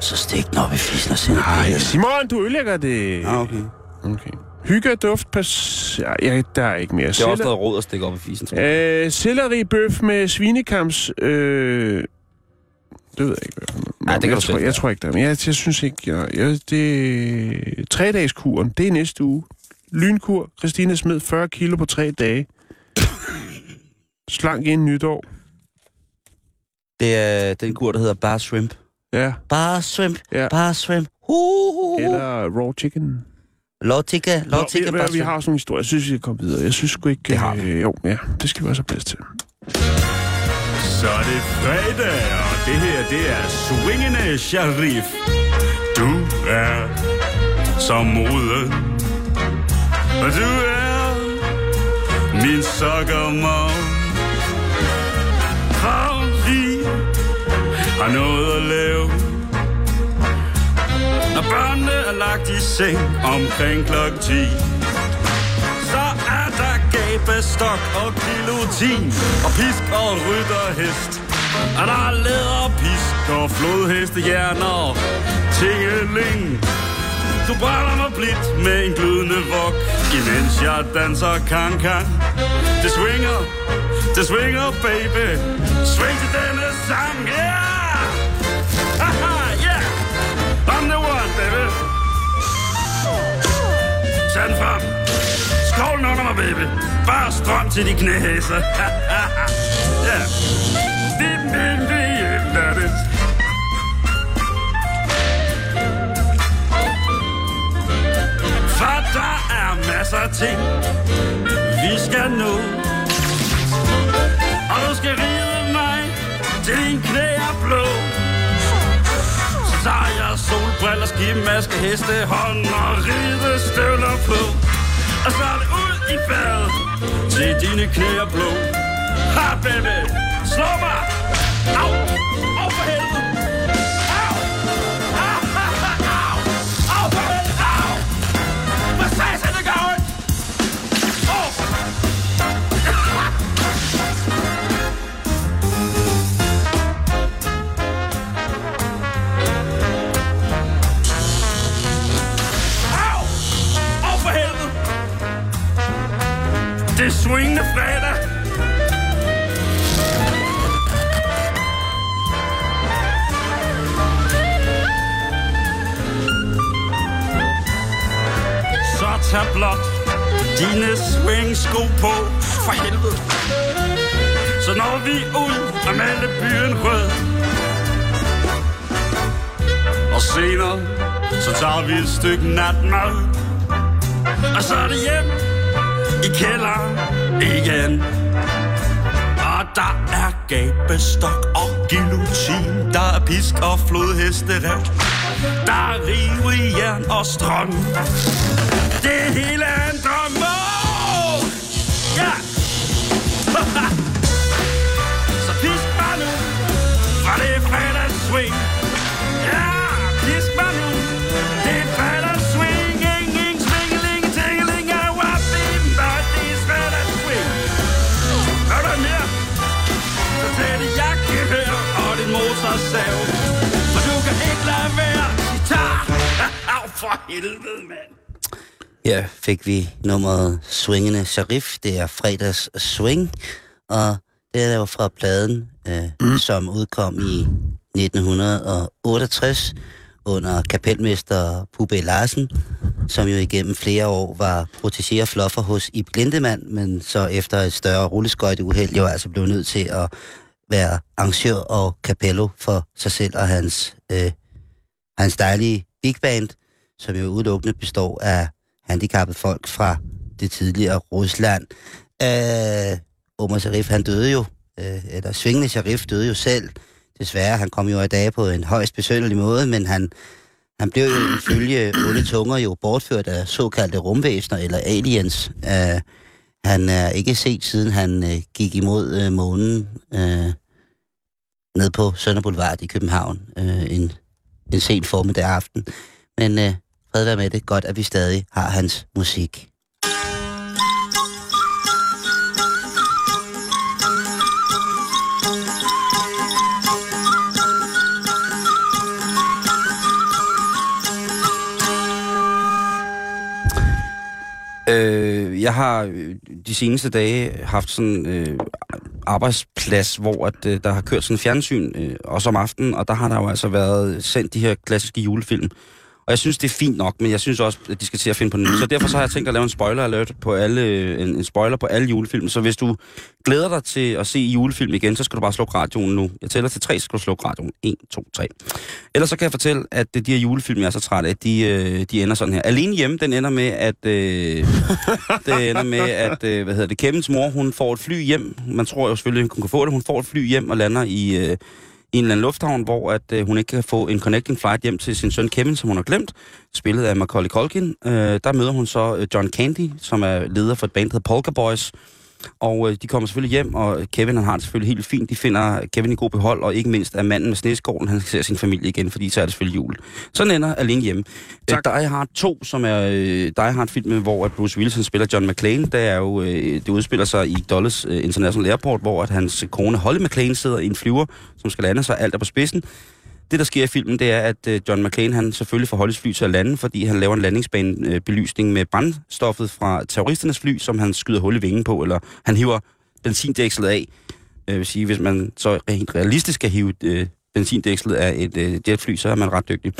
Så stik den op i fissen og send et Ej, billede. Simon, du ødelægger det. Ah, okay. Okay. Hygge, duft, pas... Ja, ja, der er ikke mere. Det er også noget råd at stikke op i fisen, tror jeg. Øh, selleribøf med svinekams... Øh, det ved jeg ikke. Nej, det kan jeg du tror, jeg tror ikke, der er. Men jeg, jeg synes ikke... Jeg, jeg, det tre dages kuren, det er næste uge. Lynkur, Christine smed 40 kilo på tre dage. Slank ind nytår. Det er den kur, der hedder Bar Shrimp. Ja. Bare shrimp, Ja. bare shrimp. Uh, Eller raw chicken. Låtikka, Nå, låtikka, vi, bare vi, vi har også nogle historier. Jeg synes, vi skal komme videre. Jeg synes sgu ikke... Det har vi. Øh, jo, ja, det skal vi også have plads til. Så er det fredag, og det her, det er Swingende Sharif. Du er som moden, og du er min sokkermor. For vi har noget at lave. Når børnene er lagt i seng omkring klokken 10 så er der gabestok og kilotin og pisk og rytterhest. Og der er læderpisk og flodhestehjerner og tingeling. Du brænder mig blidt med en glødende vok, imens jeg danser kan-kan. Det swinger, det swinger, baby. Sving til denne sang, yeah! Bare strøm til de knæhæser. ja. Dim, dim, dim, that. For der er masser af ting, vi skal nå. Og du skal rive mig til din knæ er blå. Så jeg solbriller, skimaske, heste, hånd og ride støvler på. Og så er det ud i badet til dine knæ er blå. Ha, baby! Slå mig! Au swingende fredag. Så tag blot dine swingsko på. For helvede. Så når vi ud og male byen rød. Og senere, så tager vi et stykke natmad. Og så er det hjem i kælderen igen. Og der er gabestok og guillotine. Der er pisk og flodhesterev. Der er rive i jern og strøm. Det hele er en drøm. For helvede, mand. Ja, fik vi nummeret Swingende Sharif. Det er fredags swing, og det er jo fra pladen, øh, mm. som udkom i 1968 under kapelmester Pube Larsen, som jo igennem flere år var protégé og hos Ib Glindemann, men så efter et større rulleskøjteuheld jo altså blev nødt til at være arrangør og kapello for sig selv og hans, øh, hans dejlige big band, som jo udelukkende består af handicappede folk fra det tidligere Rusland. Øh, Omar Sharif, han døde jo, øh, eller Svingende Sharif døde jo selv. Desværre, han kom jo i dag på en højst besøgelig måde, men han, han blev jo ifølge onde tunger jo bortført af såkaldte rumvæsener eller aliens. Øh, han er ikke set, siden han øh, gik imod øh, månen øh, ned på Sønder Boulevard i København øh, en, en sen formiddag aften. Men øh, Fred være med det. Godt, at vi stadig har hans musik. Øh, jeg har øh, de seneste dage haft sådan øh, arbejdsplads, hvor at, øh, der har kørt sådan fjernsyn, øh, også om aftenen, og der har der jo altså været sendt de her klassiske julefilm. Og jeg synes, det er fint nok, men jeg synes også, at de skal til at finde på den. Så derfor så har jeg tænkt at lave en spoiler alert på alle, en, en spoiler på alle julefilm. Så hvis du glæder dig til at se julefilm igen, så skal du bare slukke radioen nu. Jeg tæller til tre, så skal du slukke radioen. 1, 2, 3. Ellers så kan jeg fortælle, at de her julefilm, jeg er så træt af, de, øh, de ender sådan her. Alene hjemme, den ender med, at, øh, det ender med, at øh, hvad hedder det, Kevins mor, hun får et fly hjem. Man tror jo selvfølgelig, hun kan få det. Hun får et fly hjem og lander i, øh, i en eller anden lufthavn, hvor at, øh, hun ikke kan få en connecting flight hjem til sin søn Kevin, som hun har glemt, spillet af Macaulay Culkin. Øh, der møder hun så øh, John Candy, som er leder for et band, der hedder Polka Boys. Og øh, de kommer selvfølgelig hjem, og Kevin han har det selvfølgelig helt fint. De finder Kevin i god behold, og ikke mindst er manden med sneskålen, han ser sin familie igen, fordi så er det selvfølgelig jul. Sådan ender alene hjemme. Øh, Die Hard 2, som er øh, Die Hard filmen, hvor at Bruce Willis spiller John McClane, det er jo, øh, det udspiller sig i Dulles øh, International Airport, hvor at hans kone Holly McClane sidder i en flyver, som skal lande, så alt er på spidsen. Det, der sker i filmen, det er, at øh, John McClane han selvfølgelig får Hollys fly til at lande, fordi han laver en landingsbanebelysning med brændstoffet fra terroristernes fly, som han skyder hul i vingen på, eller han hiver benzindækslet af. Jeg vil sige, hvis man så helt realistisk skal hive øh, benzindækslet af et øh, jetfly, så er man ret dygtig.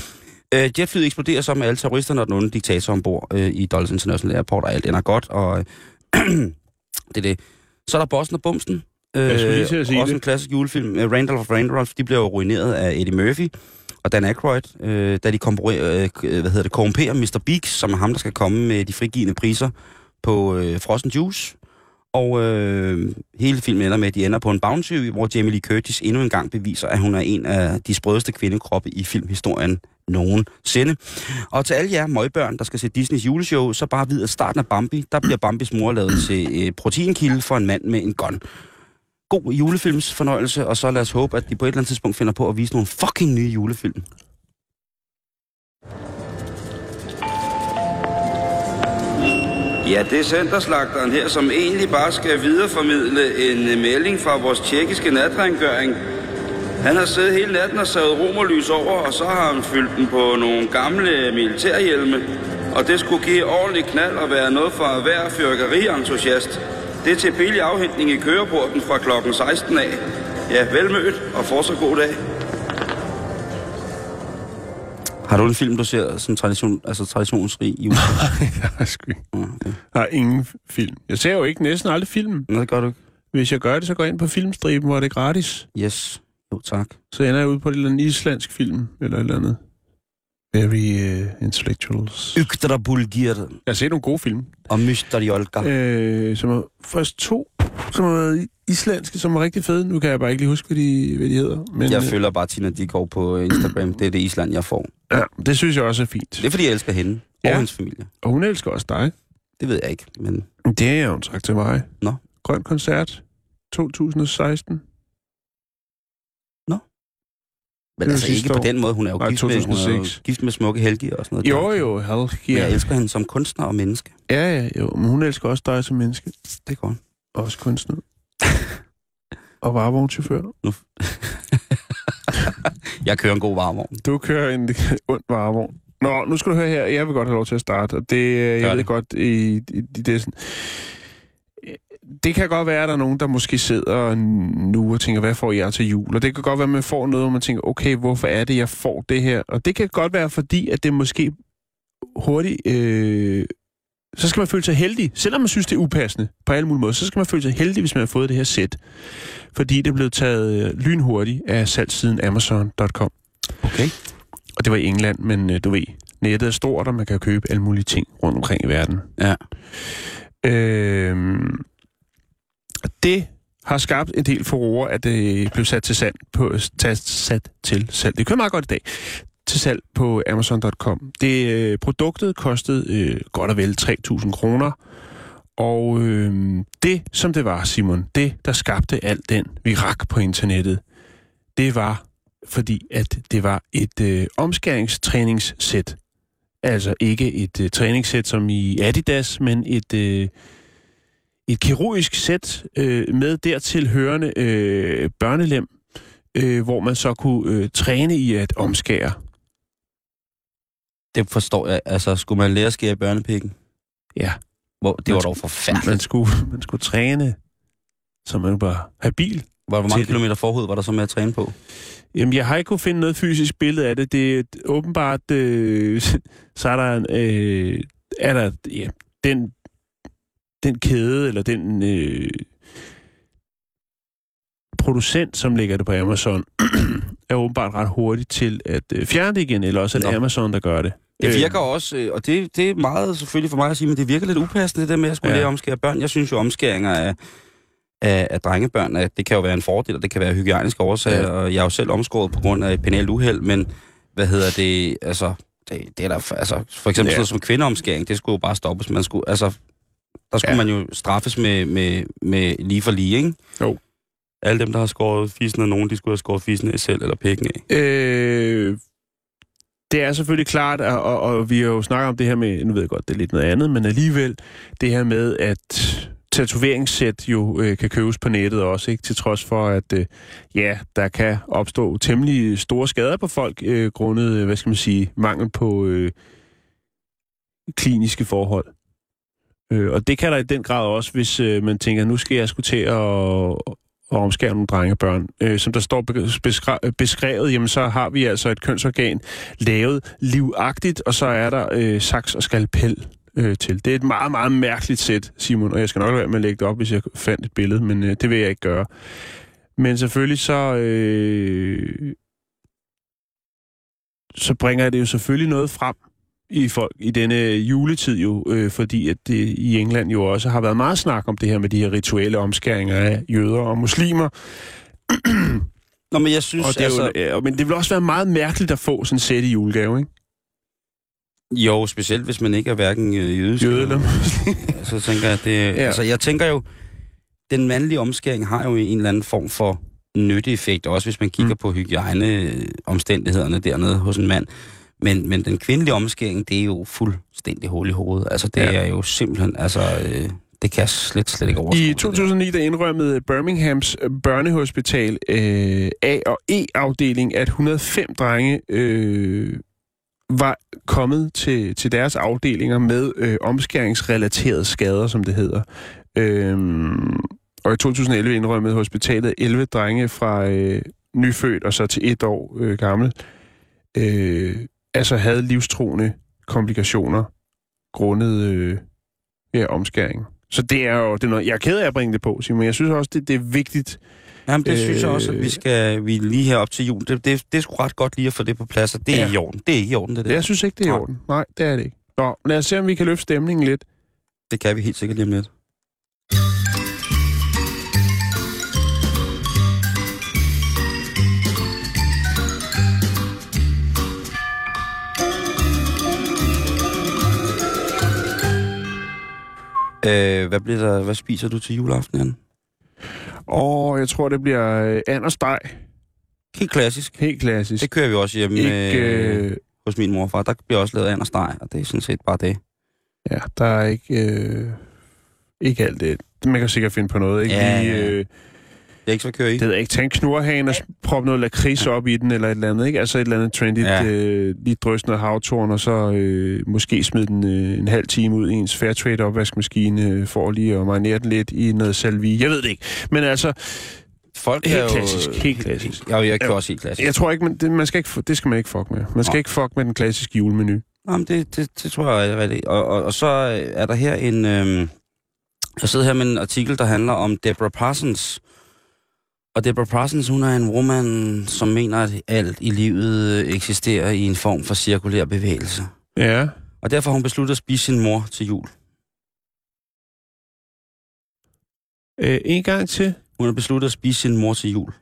Øh, jetflyet eksploderer så med alle terroristerne og den onde diktator ombord øh, i Dulles International Airport, og alt ender godt, og øh, det er det. Så er der Bossen og Bumsen, jeg skulle lige til at sige også det. en klassisk julefilm. Øh, Randolph of Randolph, de blev jo ruineret af Eddie Murphy og Dan Aykroyd, øh, da de øh, hvad hedder det, korrumperer Mr. Beaks, som er ham, der skal komme med de frigivende priser på øh, Frozen Juice. Og øh, hele filmen ender med, at de ender på en bounty, hvor Jamie Lee Curtis endnu en gang beviser, at hun er en af de sprødeste kvindekroppe i filmhistorien nogensinde. Og til alle jer møgbørn, der skal se Disneys juleshow, så bare vid, at starten af Bambi, der bliver Bambis mor lavet til øh, proteinkilde for en mand med en gun god julefilmsfornøjelse, og så lad os håbe, at de på et eller andet tidspunkt finder på at vise nogle fucking nye julefilm. Ja, det er centerslagteren her, som egentlig bare skal videreformidle en melding fra vores tjekkiske natrengøring. Han har siddet hele natten og savet romerlys over, og så har han fyldt den på nogle gamle militærhjelme. Og det skulle give ordentlig knald og være noget for hver fyrkerientusiast. Det er til billig afhentning i køreporten fra klokken 16 af. Ja, velmødt, og fortsat god dag. Har du en film, du ser som tradition, altså traditionsrig jul? jeg har sgu ikke. okay. Jeg har ingen film. Jeg ser jo ikke næsten aldrig film. Nå, det gør du ikke. Hvis jeg gør det, så går jeg ind på filmstriben, hvor det er gratis. Yes. Jo, tak. Så ender jeg ude på et eller andet islandsk film, eller et eller andet. Very uh, intellectuals. Yktra Bulgir Jeg har set nogle gode film. og Mysteriolka. Øh, som er først to, som har været islandske, som er rigtig fede. Nu kan jeg bare ikke lige huske, hvad de, hvad de hedder. Men, Jeg øh, følger bare Tina Dickow på Instagram. Det er det Island, jeg får. Ja, det synes jeg også er fint. Det er, fordi jeg elsker hende. Og Ja. hendes familie. Og hun elsker også dig. Det ved jeg ikke, men... Det har hun sagt til mig. Nå. Grøn koncert 2016. Men altså ikke på den måde. Hun er jo, Nej, gift med, hun er jo 2006. gift med smukke Helgi og sådan noget. Jo, der. jo, halv. Men jeg Ja. elsker hende som kunstner og menneske. ja, ja, jo. Men hun elsker også dig som menneske. Det er godt. Også kunstner. og varevognschauffør. Jeg kører en god varmevogn. Du kører en ond varevogn. Nå, nu skal du høre her. Jeg vil godt have lov til at starte. Og det, øh, jeg Gør ved det. godt, i, i, i det sådan... Det kan godt være, at der er nogen, der måske sidder nu og tænker, hvad får jeg til jul? Og det kan godt være, at man får noget, hvor man tænker, okay, hvorfor er det, jeg får det her? Og det kan godt være, fordi at det måske hurtigt... Øh, så skal man føle sig heldig, selvom man synes, det er upassende på alle mulige måder, så skal man føle sig heldig, hvis man har fået det her sæt. Fordi det er blevet taget øh, lynhurtigt af salgssiden Amazon.com. Okay. Og det var i England, men øh, du ved, nettet er stort, og man kan købe alle mulige ting rundt omkring i verden. Ja. Øhm, det har skabt en del furore, at det blev sat til salg på sat, til salg. Det kører meget godt i dag til salg på Amazon.com. Det øh, produktet kostede øh, godt og vel 3.000 kroner. Og øh, det, som det var, Simon, det, der skabte al den virak på internettet, det var fordi, at det var et øh, omskæringstræningssæt. Altså ikke et øh, træningssæt som i Adidas, men et, øh, et kirurgisk sæt øh, med dertil hørende øh, børnelem, øh, hvor man så kunne øh, træne i at omskære. Det forstår jeg. Altså, skulle man lære at skære børnepikken? Ja. Hvor, det Man var dog forfærdeligt. Man skulle, man skulle træne, så man var habil. Hvor, hvor mange kilometer forhud var der så med at træne på? Jamen, jeg har ikke kunne finde noget fysisk billede af det. Det er åbenbart, øh, så er der, en, øh, er der ja, den, den kæde, eller den øh, producent, som lægger det på Amazon, er åbenbart ret hurtig til at øh, fjerne det igen, eller også er det. Amazon, der gør det. Det Øh, virker også, øh, og det, det er meget selvfølgelig for mig at sige, men det virker lidt upassende, det der med at skulle Ja. lære omskære børn. Jeg synes jo, omskæringer af, af, af drengebørn, at det kan jo være en fordel, og det kan være hygiejniske årsager, Ja. og jeg er jo selv omskåret på grund af et penalt uheld, men hvad hedder det, altså, det, det er der, altså, for eksempel Ja. sådan som kvindeomskæring, det skulle jo bare stoppes. Man skulle, altså, der skulle Ja. man jo straffes med, med, med lige for lige, ikke? Jo. Alle dem, der har skåret fisen af nogen, de skulle have skåret fisen af selv eller pikken af. Øh, det er selvfølgelig klart, og, og, og vi har jo snakket om det her med, nu ved jeg godt, det er lidt noget andet, men alligevel det her med, at tatoveringssæt jo øh, kan købes på nettet også, ikke? til trods for, at øh, ja, der kan opstå temmelig store skader på folk, øh, grundet, øh, hvad skal man sige, mangel på øh, kliniske forhold. Øh, og det kan der i den grad også, hvis øh, man tænker, nu skal jeg skulle til at, at omskære nogle drengebørn. Øh, som der står beskre- øh, beskrevet, jamen så har vi altså et kønsorgan lavet livagtigt, og så er der øh, saks og skalpel øh, til. Det er et meget, meget mærkeligt sæt, Simon, og jeg skal nok være med at lægge det op, hvis jeg fandt et billede, men øh, det vil jeg ikke gøre. Men selvfølgelig så... Øh, så bringer det jo selvfølgelig noget frem i folk i denne juletid jo, øh, fordi at det i England jo også har været meget snak om det her med de her rituelle omskæringer af jøder og muslimer. Nå, men jeg synes, Og det altså... jo, ja, men det vil også være meget mærkeligt at få sådan sæt i julegave, ikke? Jo, specielt hvis man ikke er hverken øh, jødisk Jøde eller Så tænker jeg, det... Ja. Altså, jeg tænker jo, den mandlige omskæring har jo en eller anden form for nytteeffekt, også hvis man kigger mm. på hygiejneomstændighederne dernede hos en mand. Men, men den kvindelige omskæring, det er jo fuldstændig hul i hovedet. Altså, det Ja. er jo simpelthen... Altså, øh, det kan jeg slet, slet ikke overskue. I det der. 2009 der indrømmede Birminghams børnehospital øh, A- og E-afdeling, at 105 drenge øh, var kommet til, til deres afdelinger med øh, omskæringsrelaterede skader, som det hedder. Øhm, og i 2011 indrømmede hospitalet 11 drenge fra øh, nyfødt og så til et år øh, gammel, øh, altså havde livstruende komplikationer grundet øh, ja, omskæring. Så det er jo det er noget, jeg er ked af at bringe det på, Simon, men jeg synes også, det, det er vigtigt. Jamen, det øh, synes jeg Øh, også, at vi skal vi lige her op til jul. Det, det, det er sgu ret godt lige at få det på plads, og det er Ja. ja. i orden. Det er ikke i orden, det der. Jeg synes ikke, det er i orden. Nej, det er det ikke. Nå, lad os se, om vi kan løfte stemningen lidt. Det kan vi helt sikkert lige om lidt. Øh, hvad, bliver der, hvad spiser du til juleaften, Jan? Og jeg tror, det bliver øh, and og steg. Helt klassisk. Helt klassisk. Det kører vi også hjemme ikke, øh... øh, hos min mor og far. Der bliver også lavet and og det er sådan set bare det. ja, der er ikke, øh, ikke alt det. Man kan sikkert finde på noget. Ikke Ja, lige, øh, er ikke så, kører i. det ved jeg ikke, tage en knurhane og proppe noget lakrids op i den, eller et eller andet, ikke? Altså et eller andet trendy, ja. Øh, lige drysse noget havtorn, og så øh, måske smide den øh, en halv time ud i ens Fairtrade opvaskemaskine, øh, for lige at marinere den lidt i noget salvi. Jeg ved det ikke. Men altså, Folk helt er jo... klassisk, helt klassisk. Ja, jeg Ja. også helt klassisk. jeg tror ikke, man, det, man skal ikke, det skal man ikke fuck med. Man skal Nå. ikke fuck med den klassiske julemenu. Jamen, det, det, det tror jeg er rigtigt. Og, og, og så er der her en... Øhm, jeg sidder her med en artikel, der handler om Deborah Parsons. Og Deborah Parsons, hun er en woman, som mener, at alt i livet eksisterer i en form for cirkulær bevægelse. Ja. Og derfor har hun besluttet at spise sin mor til jul. Øh, en gang til. Hun har besluttet at spise sin mor til jul.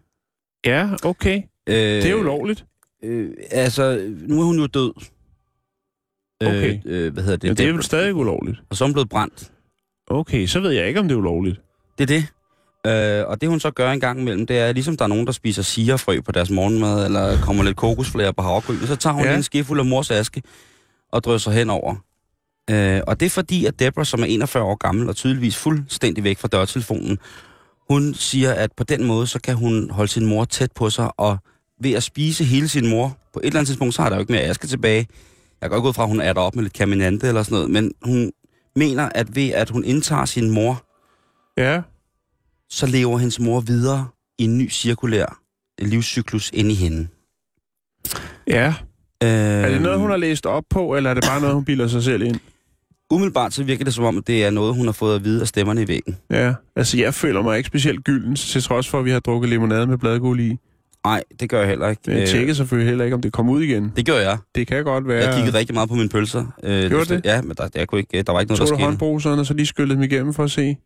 Ja, okay. Øh, Det er jo lovligt. Øh, altså, nu er hun jo død. Okay. Øh, øh, hvad hedder det? Men det er Deborah- stadig ulovligt. Og så er hun blevet brændt. Okay, så ved jeg ikke, om det er ulovligt. Det er det. Øh, og det hun så gør en gang imellem, det er, ligesom der er nogen, der spiser sigerfrø på deres morgenmad, eller kommer lidt kokosflager på havregryn, så tager hun Ja. en skefuld af mors aske, og drysser henover. Øh, og det er fordi, at Deborah, som er 41 år gammel og tydeligvis fuldstændig væk fra dørtelefonen, hun siger, at på den måde, så kan hun holde sin mor tæt på sig, og ved at spise hele sin mor, på et eller andet tidspunkt, så har der jo ikke mere aske tilbage. Jeg går ikke ud fra, at hun er der op med lidt kaminante eller sådan noget, men hun mener, at ved at hun indtager sin mor, Ja. Så lever hendes mor videre i en ny cirkulær livscyklus inde i hende. Ja. Øh, Er det noget, hun har læst op på, eller er det bare noget, hun bilder sig selv ind? Umiddelbart så virker det som om, det er noget, hun har fået at vide af stemmerne i væggen. Ja. Altså, jeg føler mig ikke specielt gylden, til trods for, at vi har drukket limonade med bladguld i. Nej, det gør jeg heller ikke. Jeg tjekker selvfølgelig heller ikke, om det kommer ud igen. det gør jeg. Det kan godt være. Jeg kiggede rigtig meget på mine pølser. Øh, Gjorde det? Ja, men der, jeg kunne ikke, der var ikke noget, Tog der du skete. håndbruseren, og så lige skyllede dem igennem for at se?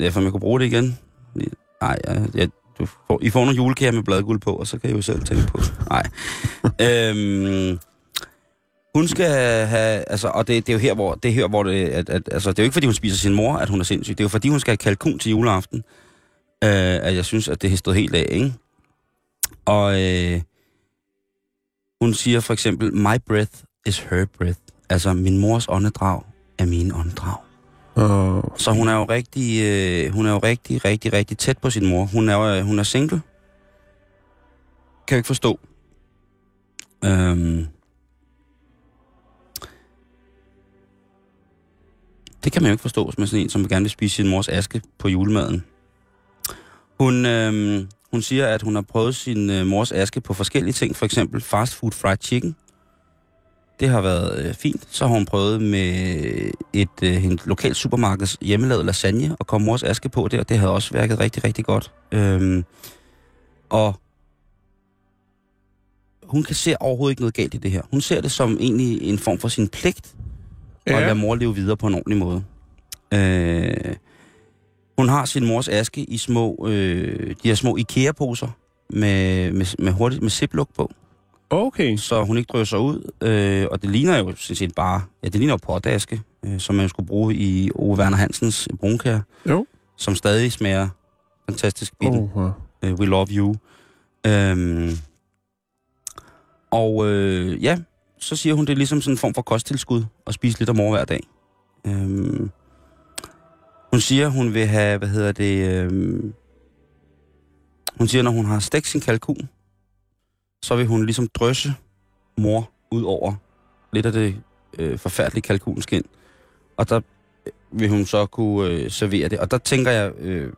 Ja, for jeg kunne bruge det igen. Nej, jeg, jeg, du får, I får nogle julekager med bladguld på, og så kan I jo selv tænke på. Nej. øhm, hun skal have, altså, og det, det er jo her, hvor det er her, hvor det, at, at, altså, det er jo ikke, fordi hun spiser sin mor, at hun er sindssyg. Det er jo, fordi hun skal have kalkun til juleaften, øh, at jeg synes, at det har stået helt af, ikke? Og øh, hun siger for eksempel, my breath is her breath. Altså, min mors åndedrag er min åndedrag. Og... Så hun er jo rigtig, øh, hun er jo rigtig, rigtig, rigtig tæt på sin mor. Hun er, øh, hun er single. Kan jeg ikke forstå. Øhm. Det kan man jo ikke forstå, som er sådan en, som gerne vil spise sin mors aske på julemaden. Hun, øh, hun siger, at hun har prøvet sin øh, mors aske på forskellige ting, for eksempel fast food fried chicken. Det har været øh, fint. Så har hun prøvet med et øh, en lokalt supermarkeds hjemmelavet lasagne og komme mors aske på der. Det havde også virket rigtig, rigtig godt. Øhm, og hun kan se overhovedet ikke noget galt i det her. Hun ser det som egentlig en form for sin pligt ja. at lade mor leve videre på en ordentlig måde. Øh, hun har sin mors aske i små, øh, de her små IKEA-poser med, med, med, hurtigt, med ziplock på Okay. så hun ikke drøser ud. Øh, og det ligner jo sådan set bare, ja, det ligner jo potaske, øh, som man skulle bruge i Ove Werner Hansens brunkær, Jo. som stadig smager fantastisk bitte. Oh, ja. Uh, we love you. Øhm, og øh, ja, så siger hun, det er ligesom sådan en form for kosttilskud at spise lidt om mor hver dag. Øhm, hun siger, hun vil have, hvad hedder det, øhm, hun siger, når hun har stegt sin kalkun, så vil hun ligesom drøsse mor ud over lidt af det øh, forfærdelige kalkunskin. Og der vil hun så kunne øh, servere det. Og der tænker jeg, øh,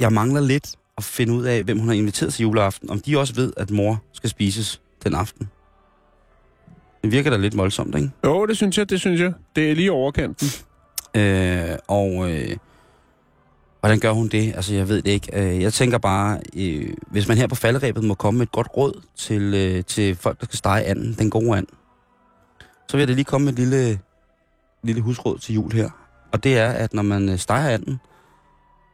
jeg mangler lidt at finde ud af, hvem hun har inviteret til juleaften. Om de også ved, at mor skal spises den aften. Det virker da lidt voldsomt, ikke? Jo, det synes jeg, det synes jeg. Det er lige overkanten. Øh, og øh, hvordan gør hun det? Altså, jeg ved det ikke. Øh, jeg tænker bare, øh, hvis man her på falderæbet må komme med et godt råd til, øh, til folk, der skal stege anden, den gode and, så vil jeg da lige komme med et lille, lille husråd til jul her. Og det er, at når man øh, steger anden,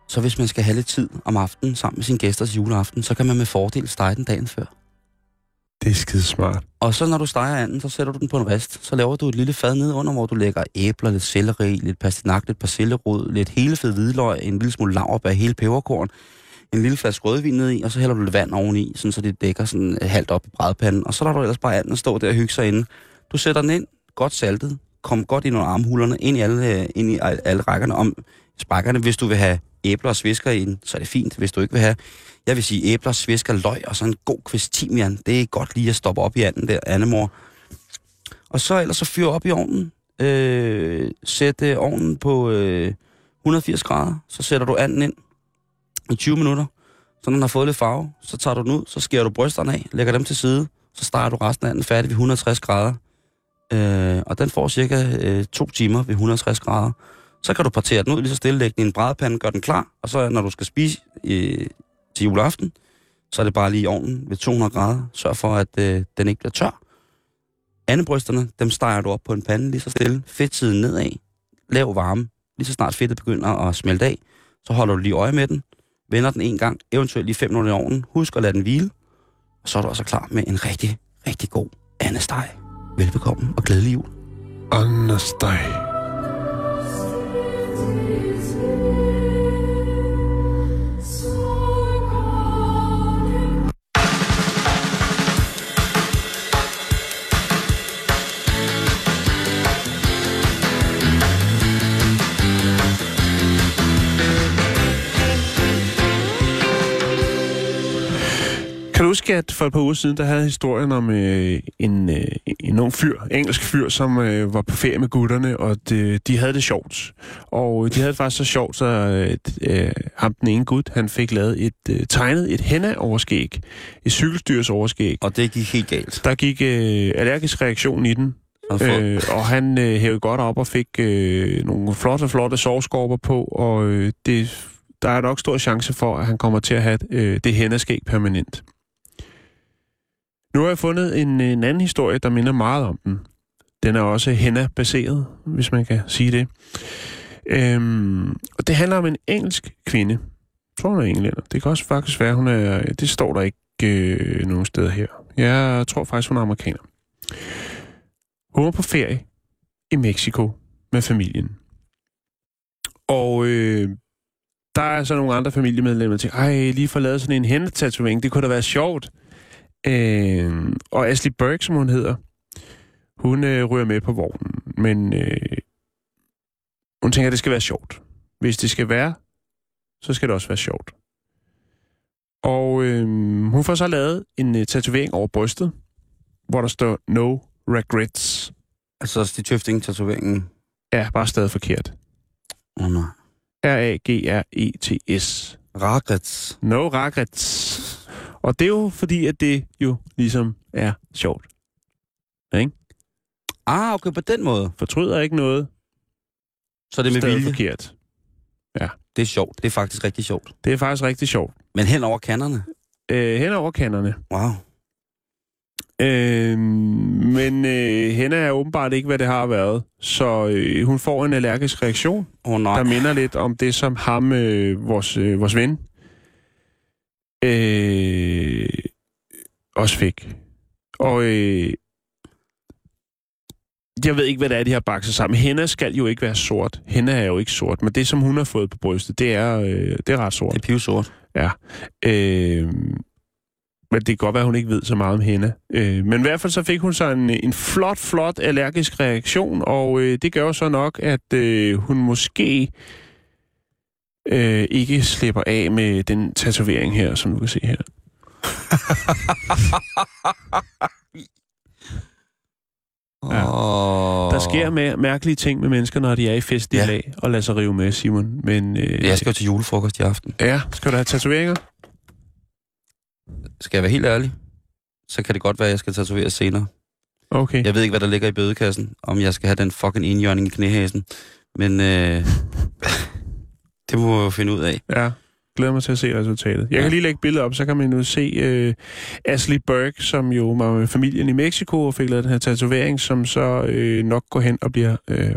så hvis man skal have lidt tid om aftenen sammen med sine gæster til juleaften, så kan man med fordel stege den dagen før. Det er skide smart. Og så når du steger anden, så sætter du den på en rest. Så laver du et lille fad ned under, hvor du lægger æbler, lidt selleri, lidt pastinak, lidt persillerod, lidt hele fed hvidløg, en lille smule laurbær, hele peberkorn, en lille flaske rødvin ned i, og så hælder du lidt vand oveni, sådan, så det dækker sådan øh, halvt op i brædpanden. Og så lader du ellers bare anden stå der og hygge sig inde. Du sætter den ind, godt saltet, kom godt ind under armhulerne, ind i alle, øh, ind i alle alle rækkerne om sprækkerne. Hvis du vil have æbler og svisker i den, så er det fint. Hvis du ikke vil have, jeg vil sige æbler, svisker, løg og så en god kvist timian. Det er godt lige at stoppe op i anden der, Annemor. Og så ellers så fyr op i ovnen. Øh, sæt øh, ovnen på øh, 180 grader. Så sætter du anden ind i 20 minutter. Så når den har fået lidt farve, så tager du den ud, så skærer du brysterne af, lægger dem til side, så starter du resten af den færdig ved 160 grader. Øh, og den får cirka øh, to timer ved 160 grader. Så kan du partere den ud lige så stille, lægge den i en brædepande, gør den klar, og så når du skal spise øh, til juleaften, så er det bare lige i ovnen ved 200 grader. Sørg for, at øh, den ikke bliver tør. Andebrysterne, dem steger du op på en pande lige så stille. Fedtsiden nedad. Lav varme. Lige så snart fedtet begynder at smelte af, så holder du lige øje med den. Vender den en gang, eventuelt lige 5 minutter i ovnen. Husk at lade den hvile. Og så er du også klar med en rigtig, rigtig god andesteg. Velbekomme og glædelig jul. Andesteg. thank you Kan du huske, at for et par uger siden, der havde historien om øh, en, øh, en ung fyr, engelsk fyr, som øh, var på ferie med gutterne, og de, de havde det sjovt. Og de havde det faktisk så sjovt, så øh, øh, ham den ene gut, han fik lavet et øh, tegnet et henna-overskæg, et cykelstyrs-overskæg. Og det gik helt galt. Der gik øh, allergisk reaktion i den, Øh, og han øh, hævede godt op og fik øh, nogle flotte, flotte sovskorper på, og øh, det, der er nok stor chance for, at han kommer til at have øh, det hændeskæg permanent. Nu har jeg fundet en, en anden historie, der minder meget om den. Den er også henna-baseret, hvis man kan sige det. Øhm, og det handler om en engelsk kvinde. Jeg tror, hun er englænder. Det kan også faktisk være, hun er... Det står der ikke øh, nogen steder her. Jeg tror faktisk, hun er amerikaner. Hun var på ferie i Mexico med familien. Og øh, der er så nogle andre familiemedlemmer, der tænker, ej, lige få lavet sådan en hændetatovering, det kunne da være sjovt. Øh, og Ashley Burke, som hun hedder, hun øh, ryger med på vognen, men øh, hun tænker, at det skal være sjovt. Hvis det skal være, så skal det også være sjovt. Og øh, hun får så lavet en øh, tatovering over brystet, hvor der står No Regrets. altså, Stig Tøfting-tatoveringen. Ja, bare stadig forkert. Åh, oh, nej. R-A-G-R-E-T-S. Regrets. No regrets. Og det er jo fordi, at det jo ligesom er sjovt. Ah, okay, på den måde. Fortryder ikke noget, Så det er med stadig vilje. forkert. Det er sjovt. Det er faktisk rigtig sjovt. Det er faktisk rigtig sjovt. Men hen over kanderne. Øh, hen over kanderne. Wow. Øh, men øh, hende er åbenbart ikke, hvad det har været. Så øh, hun får en allergisk reaktion, oh, nej. der minder lidt om det, som ham, øh, vores, øh, vores ven, øh, også fik. Og øh, jeg ved ikke, hvad det er, de har bakset sammen. Hende skal jo ikke være sort. Hende er jo ikke sort, men det, som hun har fået på brystet, det er, øh, det er ret sort. Det er pivsort. Øh, men det kan godt være, at hun ikke ved så meget om hende. Øh, men i hvert fald så fik hun så en, en flot, flot allergisk reaktion, og øh, det gør jo så nok, at øh, hun måske øh, ikke slipper af med den tatovering her, som du kan se her. Ja. Der sker med, mærkelige ting med mennesker, når de er i fest i Ja. lag og lader sig rive med, Simon. Men øh, Jeg skal jo til julefrokost i aften. ja, skal du have tatoveringer? Skal jeg være helt ærlig, så kan det godt være, at jeg skal tatovere senere. Okay. Jeg ved ikke, hvad der ligger i bødekassen, om jeg skal have den fucking indjørning i knæhæsen. Men øh, det må jeg jo finde ud af. Ja, glæder mig til at se resultatet. Jeg Ja. kan lige lægge billedet op, så kan man jo se øh, Ashley Burke, som jo var med familien i Mexico og fik lavet den her tatovering, som så øh, nok går hen og bliver øh,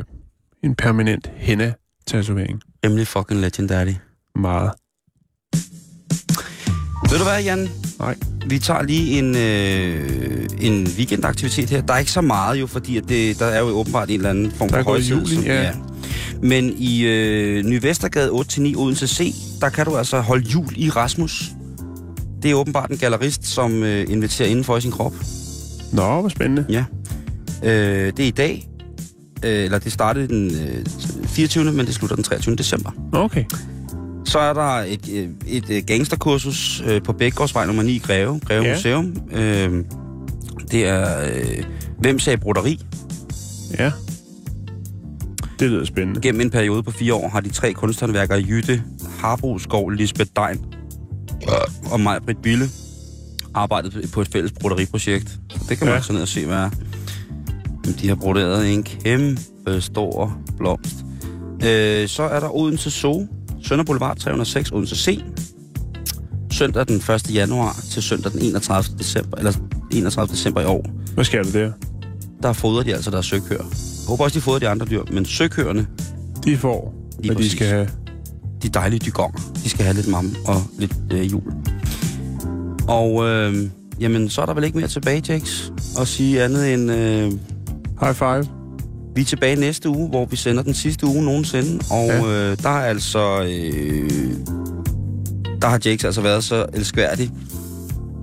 en permanent henna-tatovering. Rimelig fucking legendary. Meget. Ved du hvad, Jan? Nej. Vi tager lige en, øh, en weekendaktivitet her. Der er ikke så meget jo, fordi at det, der er jo åbenbart en eller anden form Der for højtid. i, som- ja. Men i øh, Ny Vestergade 8-9 Odense C, der kan du altså holde jul i Rasmus. Det er åbenbart en gallerist, som øh, inviterer indenfor i sin krop. Nå, hvor spændende. Ja. Øh, det er i dag. Øh, eller det startede den øh, 24. men det slutter den 23. december. Okay. Så er der et, et, et gangsterkursus øh, på Bækgårdsvej nummer 9 i Greve, Greve Ja. Museum. Øh, det er øh, Hvem sagde broderi? Ja. Det lyder spændende. Gennem en periode på fire år har de tre kunsthåndværkere Jytte, Harbo Skov, Lisbeth Dein og mig, Britt Bille, arbejdet på et fælles broderiprojekt. Det kan man Ja. ja. så ned og se, hvad er. De har broderet en kæmpe stor blomst. Øh, så er der Odense Zoo, Sønder Boulevard 306, Odense C. Søndag den 1. januar til søndag den 31. december, eller 31. december i år. Hvad skal du der? Der fodrer de altså deres søkøer. Jeg håber også, de fodrer de andre dyr, men søkøerne, De får, Lige hvad de skal have. de dejlige dygonger. De skal have lidt mam og lidt øh, jul. Og øh, jamen, så er der vel ikke mere tilbage, Jakes, at sige andet end, øh, High five. Vi er tilbage næste uge, hvor vi sender den sidste uge nogensinde. Og Ja. øh, der er altså, øh, der har Jakes altså været så elskværdig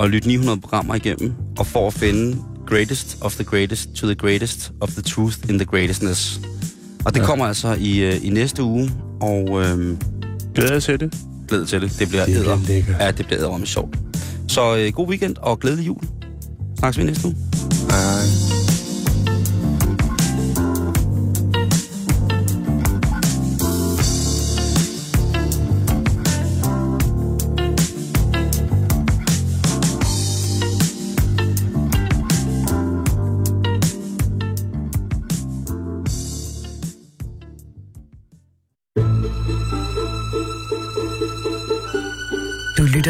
at lytte 900 programmer igennem, og for at finde greatest of the greatest to the greatest of the truth in the greatestness. Og det Ja. kommer altså i, øh, i næste uge, og... Øh, Glæder jeg til det. glæd til det. Det bliver Det æder. Ja, det bliver æder med sjovt. Så øh, god weekend og glædelig jul. Snakkes vi næste uge. Hej.